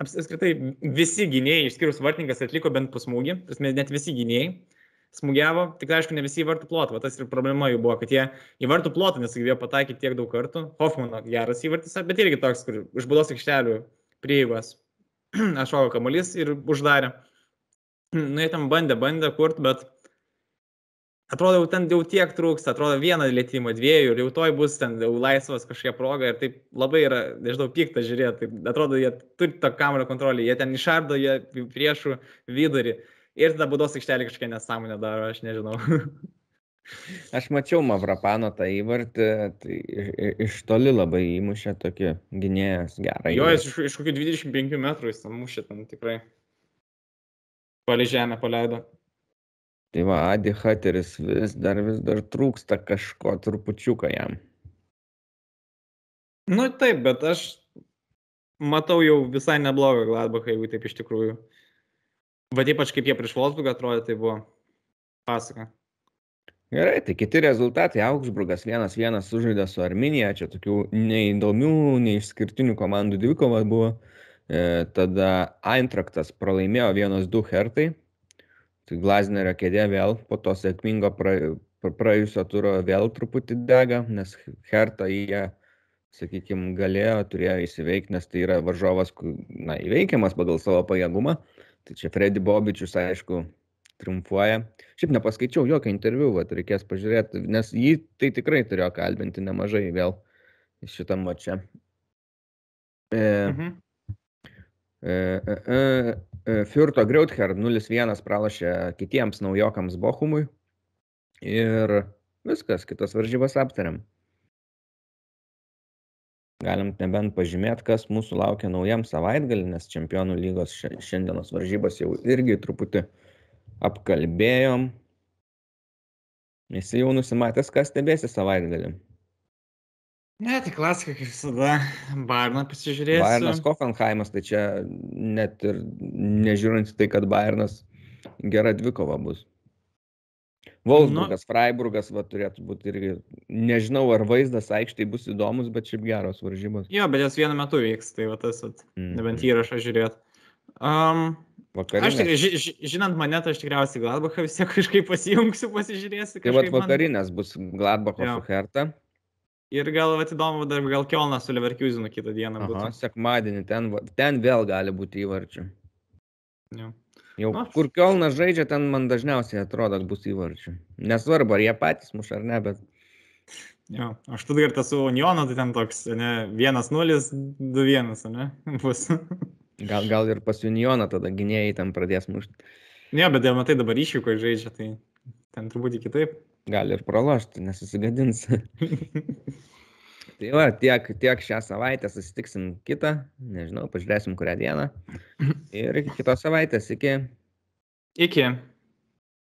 apskritai visi gynėjai, išskyrus vartininkas, atliko bent pusmūgį, prasme, net visi gynėjai smūgiavo, tik tai, aišku, ne visi į vartų plotą, tas ir problema jų buvo, kad jie į vartų plotą nesugebėjo pataikyti tiek daug kartų, Hoffmano geras įvartis, bet irgi toks, kur iš būdos aikštelių prieigos atšoko kamuolys ir uždarė. Nu, jie ten bandė, bandė kurt, bet atrodo, jau ten jau tiek trūksta, atrodo vieną lietimą, dviejų ir jau toj bus ten jau laisvas kažkokia proga ir taip labai yra, nežinau, pikta žiūrėti, tai atrodo, jie turi tą kamerą kontrolį, jie ten išardo, jie priešų vidurį ir tada būdos aikštelė kažkokia nesąmonė daro, aš nežinau. Aš mačiau Mavrapano tą įvartį, tai iš toli labai įmušė tokį gynėjas gerą. Jo, jis iš, iš kokių 25 metrų jis tam mušė tam tikrai. Palį žemę paleido. Tai va, Adi Hateris vis dar, vis dar trūksta kažko trupučiuką jam. Nu taip, bet aš matau jau visai neblogą Gladbachą, jeigu taip iš tikrųjų. Bet ypač kaip jie prieš Wolfsburgą atrodė, tai buvo pasaka. Gerai, tai kiti rezultatai. Augsburgas 1-1 sužaidė su Arminija, čia tokių neįdomių, neišskirtinių komandų dvikova buvo. E, tada Eintraktas pralaimėjo 1-2 Hertai. Glaznerio kėdė vėl po to sėkmingo pra, praėjusio turo vėl truputį dega, nes Hertą jie, sakykime, galėjo, turėjo įsiveikti, nes tai yra varžovas, na, įveikiamas pagal savo pajėgumą. Tai čia Freddy Bobičius, aišku, triumfuoja. Šiaip nepaskaičiau jokio interviu, vat, reikės pažiūrėti, nes jį tai tikrai turėjo kalbinti nemažai vėl šitam mače. E, mhm. e, e, e, Fiurto Greuther 0-1 pralašė kitiems naujokams Bochumui. Ir viskas, kitas varžybas aptariam. Galim nebent pažymėti, kas mūsų laukia naujam savaitgalį, nes čempionų lygos šiandienos varžybos jau irgi truputį apkalbėjom. Esi jau nusimatęs, kas stebėsi savaitgalį. Ne, tai klasika, kaip visada, Bayerną pasižiūrėsiu. Bayernas Hoffenheimas, tai čia net ir nežiūrint tai, kad Bayernas gera dvikova bus. Wolfsburgas, nu, Freiburgas va, turėtų būti irgi, nežinau, ar vaizdas aikštai bus įdomus, bet šiaip geros varžybos. Jo, bet jas vienu metu vyks, tai va tas, at, mm. nebent įrašą žiūrėt. Um, Vakarinės. Aš tikrai, ži, ži, žinant mane, tai aš tikriausiai Gladbachą vis tiek kažkaip pasijungsiu, pasižiūrėsiu. Tai va vakarinės man... bus Gladbacho su Herta. Ir gal atidomu, dar gal Kielnas su Leverkusenu kitą dieną. Aha, sekmadienį ten, ten vėl gali būti įvarčių. Jo. Jau Na. kur Kielnas žaidžia, ten man dažniausiai atrodo, kad bus įvarčių. Nesvarbu, ar jie patys muša ar ne, bet... Jo, aš tu kartą su Unionu, tai ten toks, ne, 1-0, 2-1, ne, bus. gal, gal ir pas Unioną tada gynėjai ten pradės mušti. Ne, bet jau matai dabar išvyko žaidžia, tai ten truputį kitaip. Gali ir pralošti, nesusigadins. tai va, tiek, tiek šią savaitę susitiksim kitą, nežinau, pažiūrėsim kurią dieną. Ir iki kitos savaitės, iki. Iki.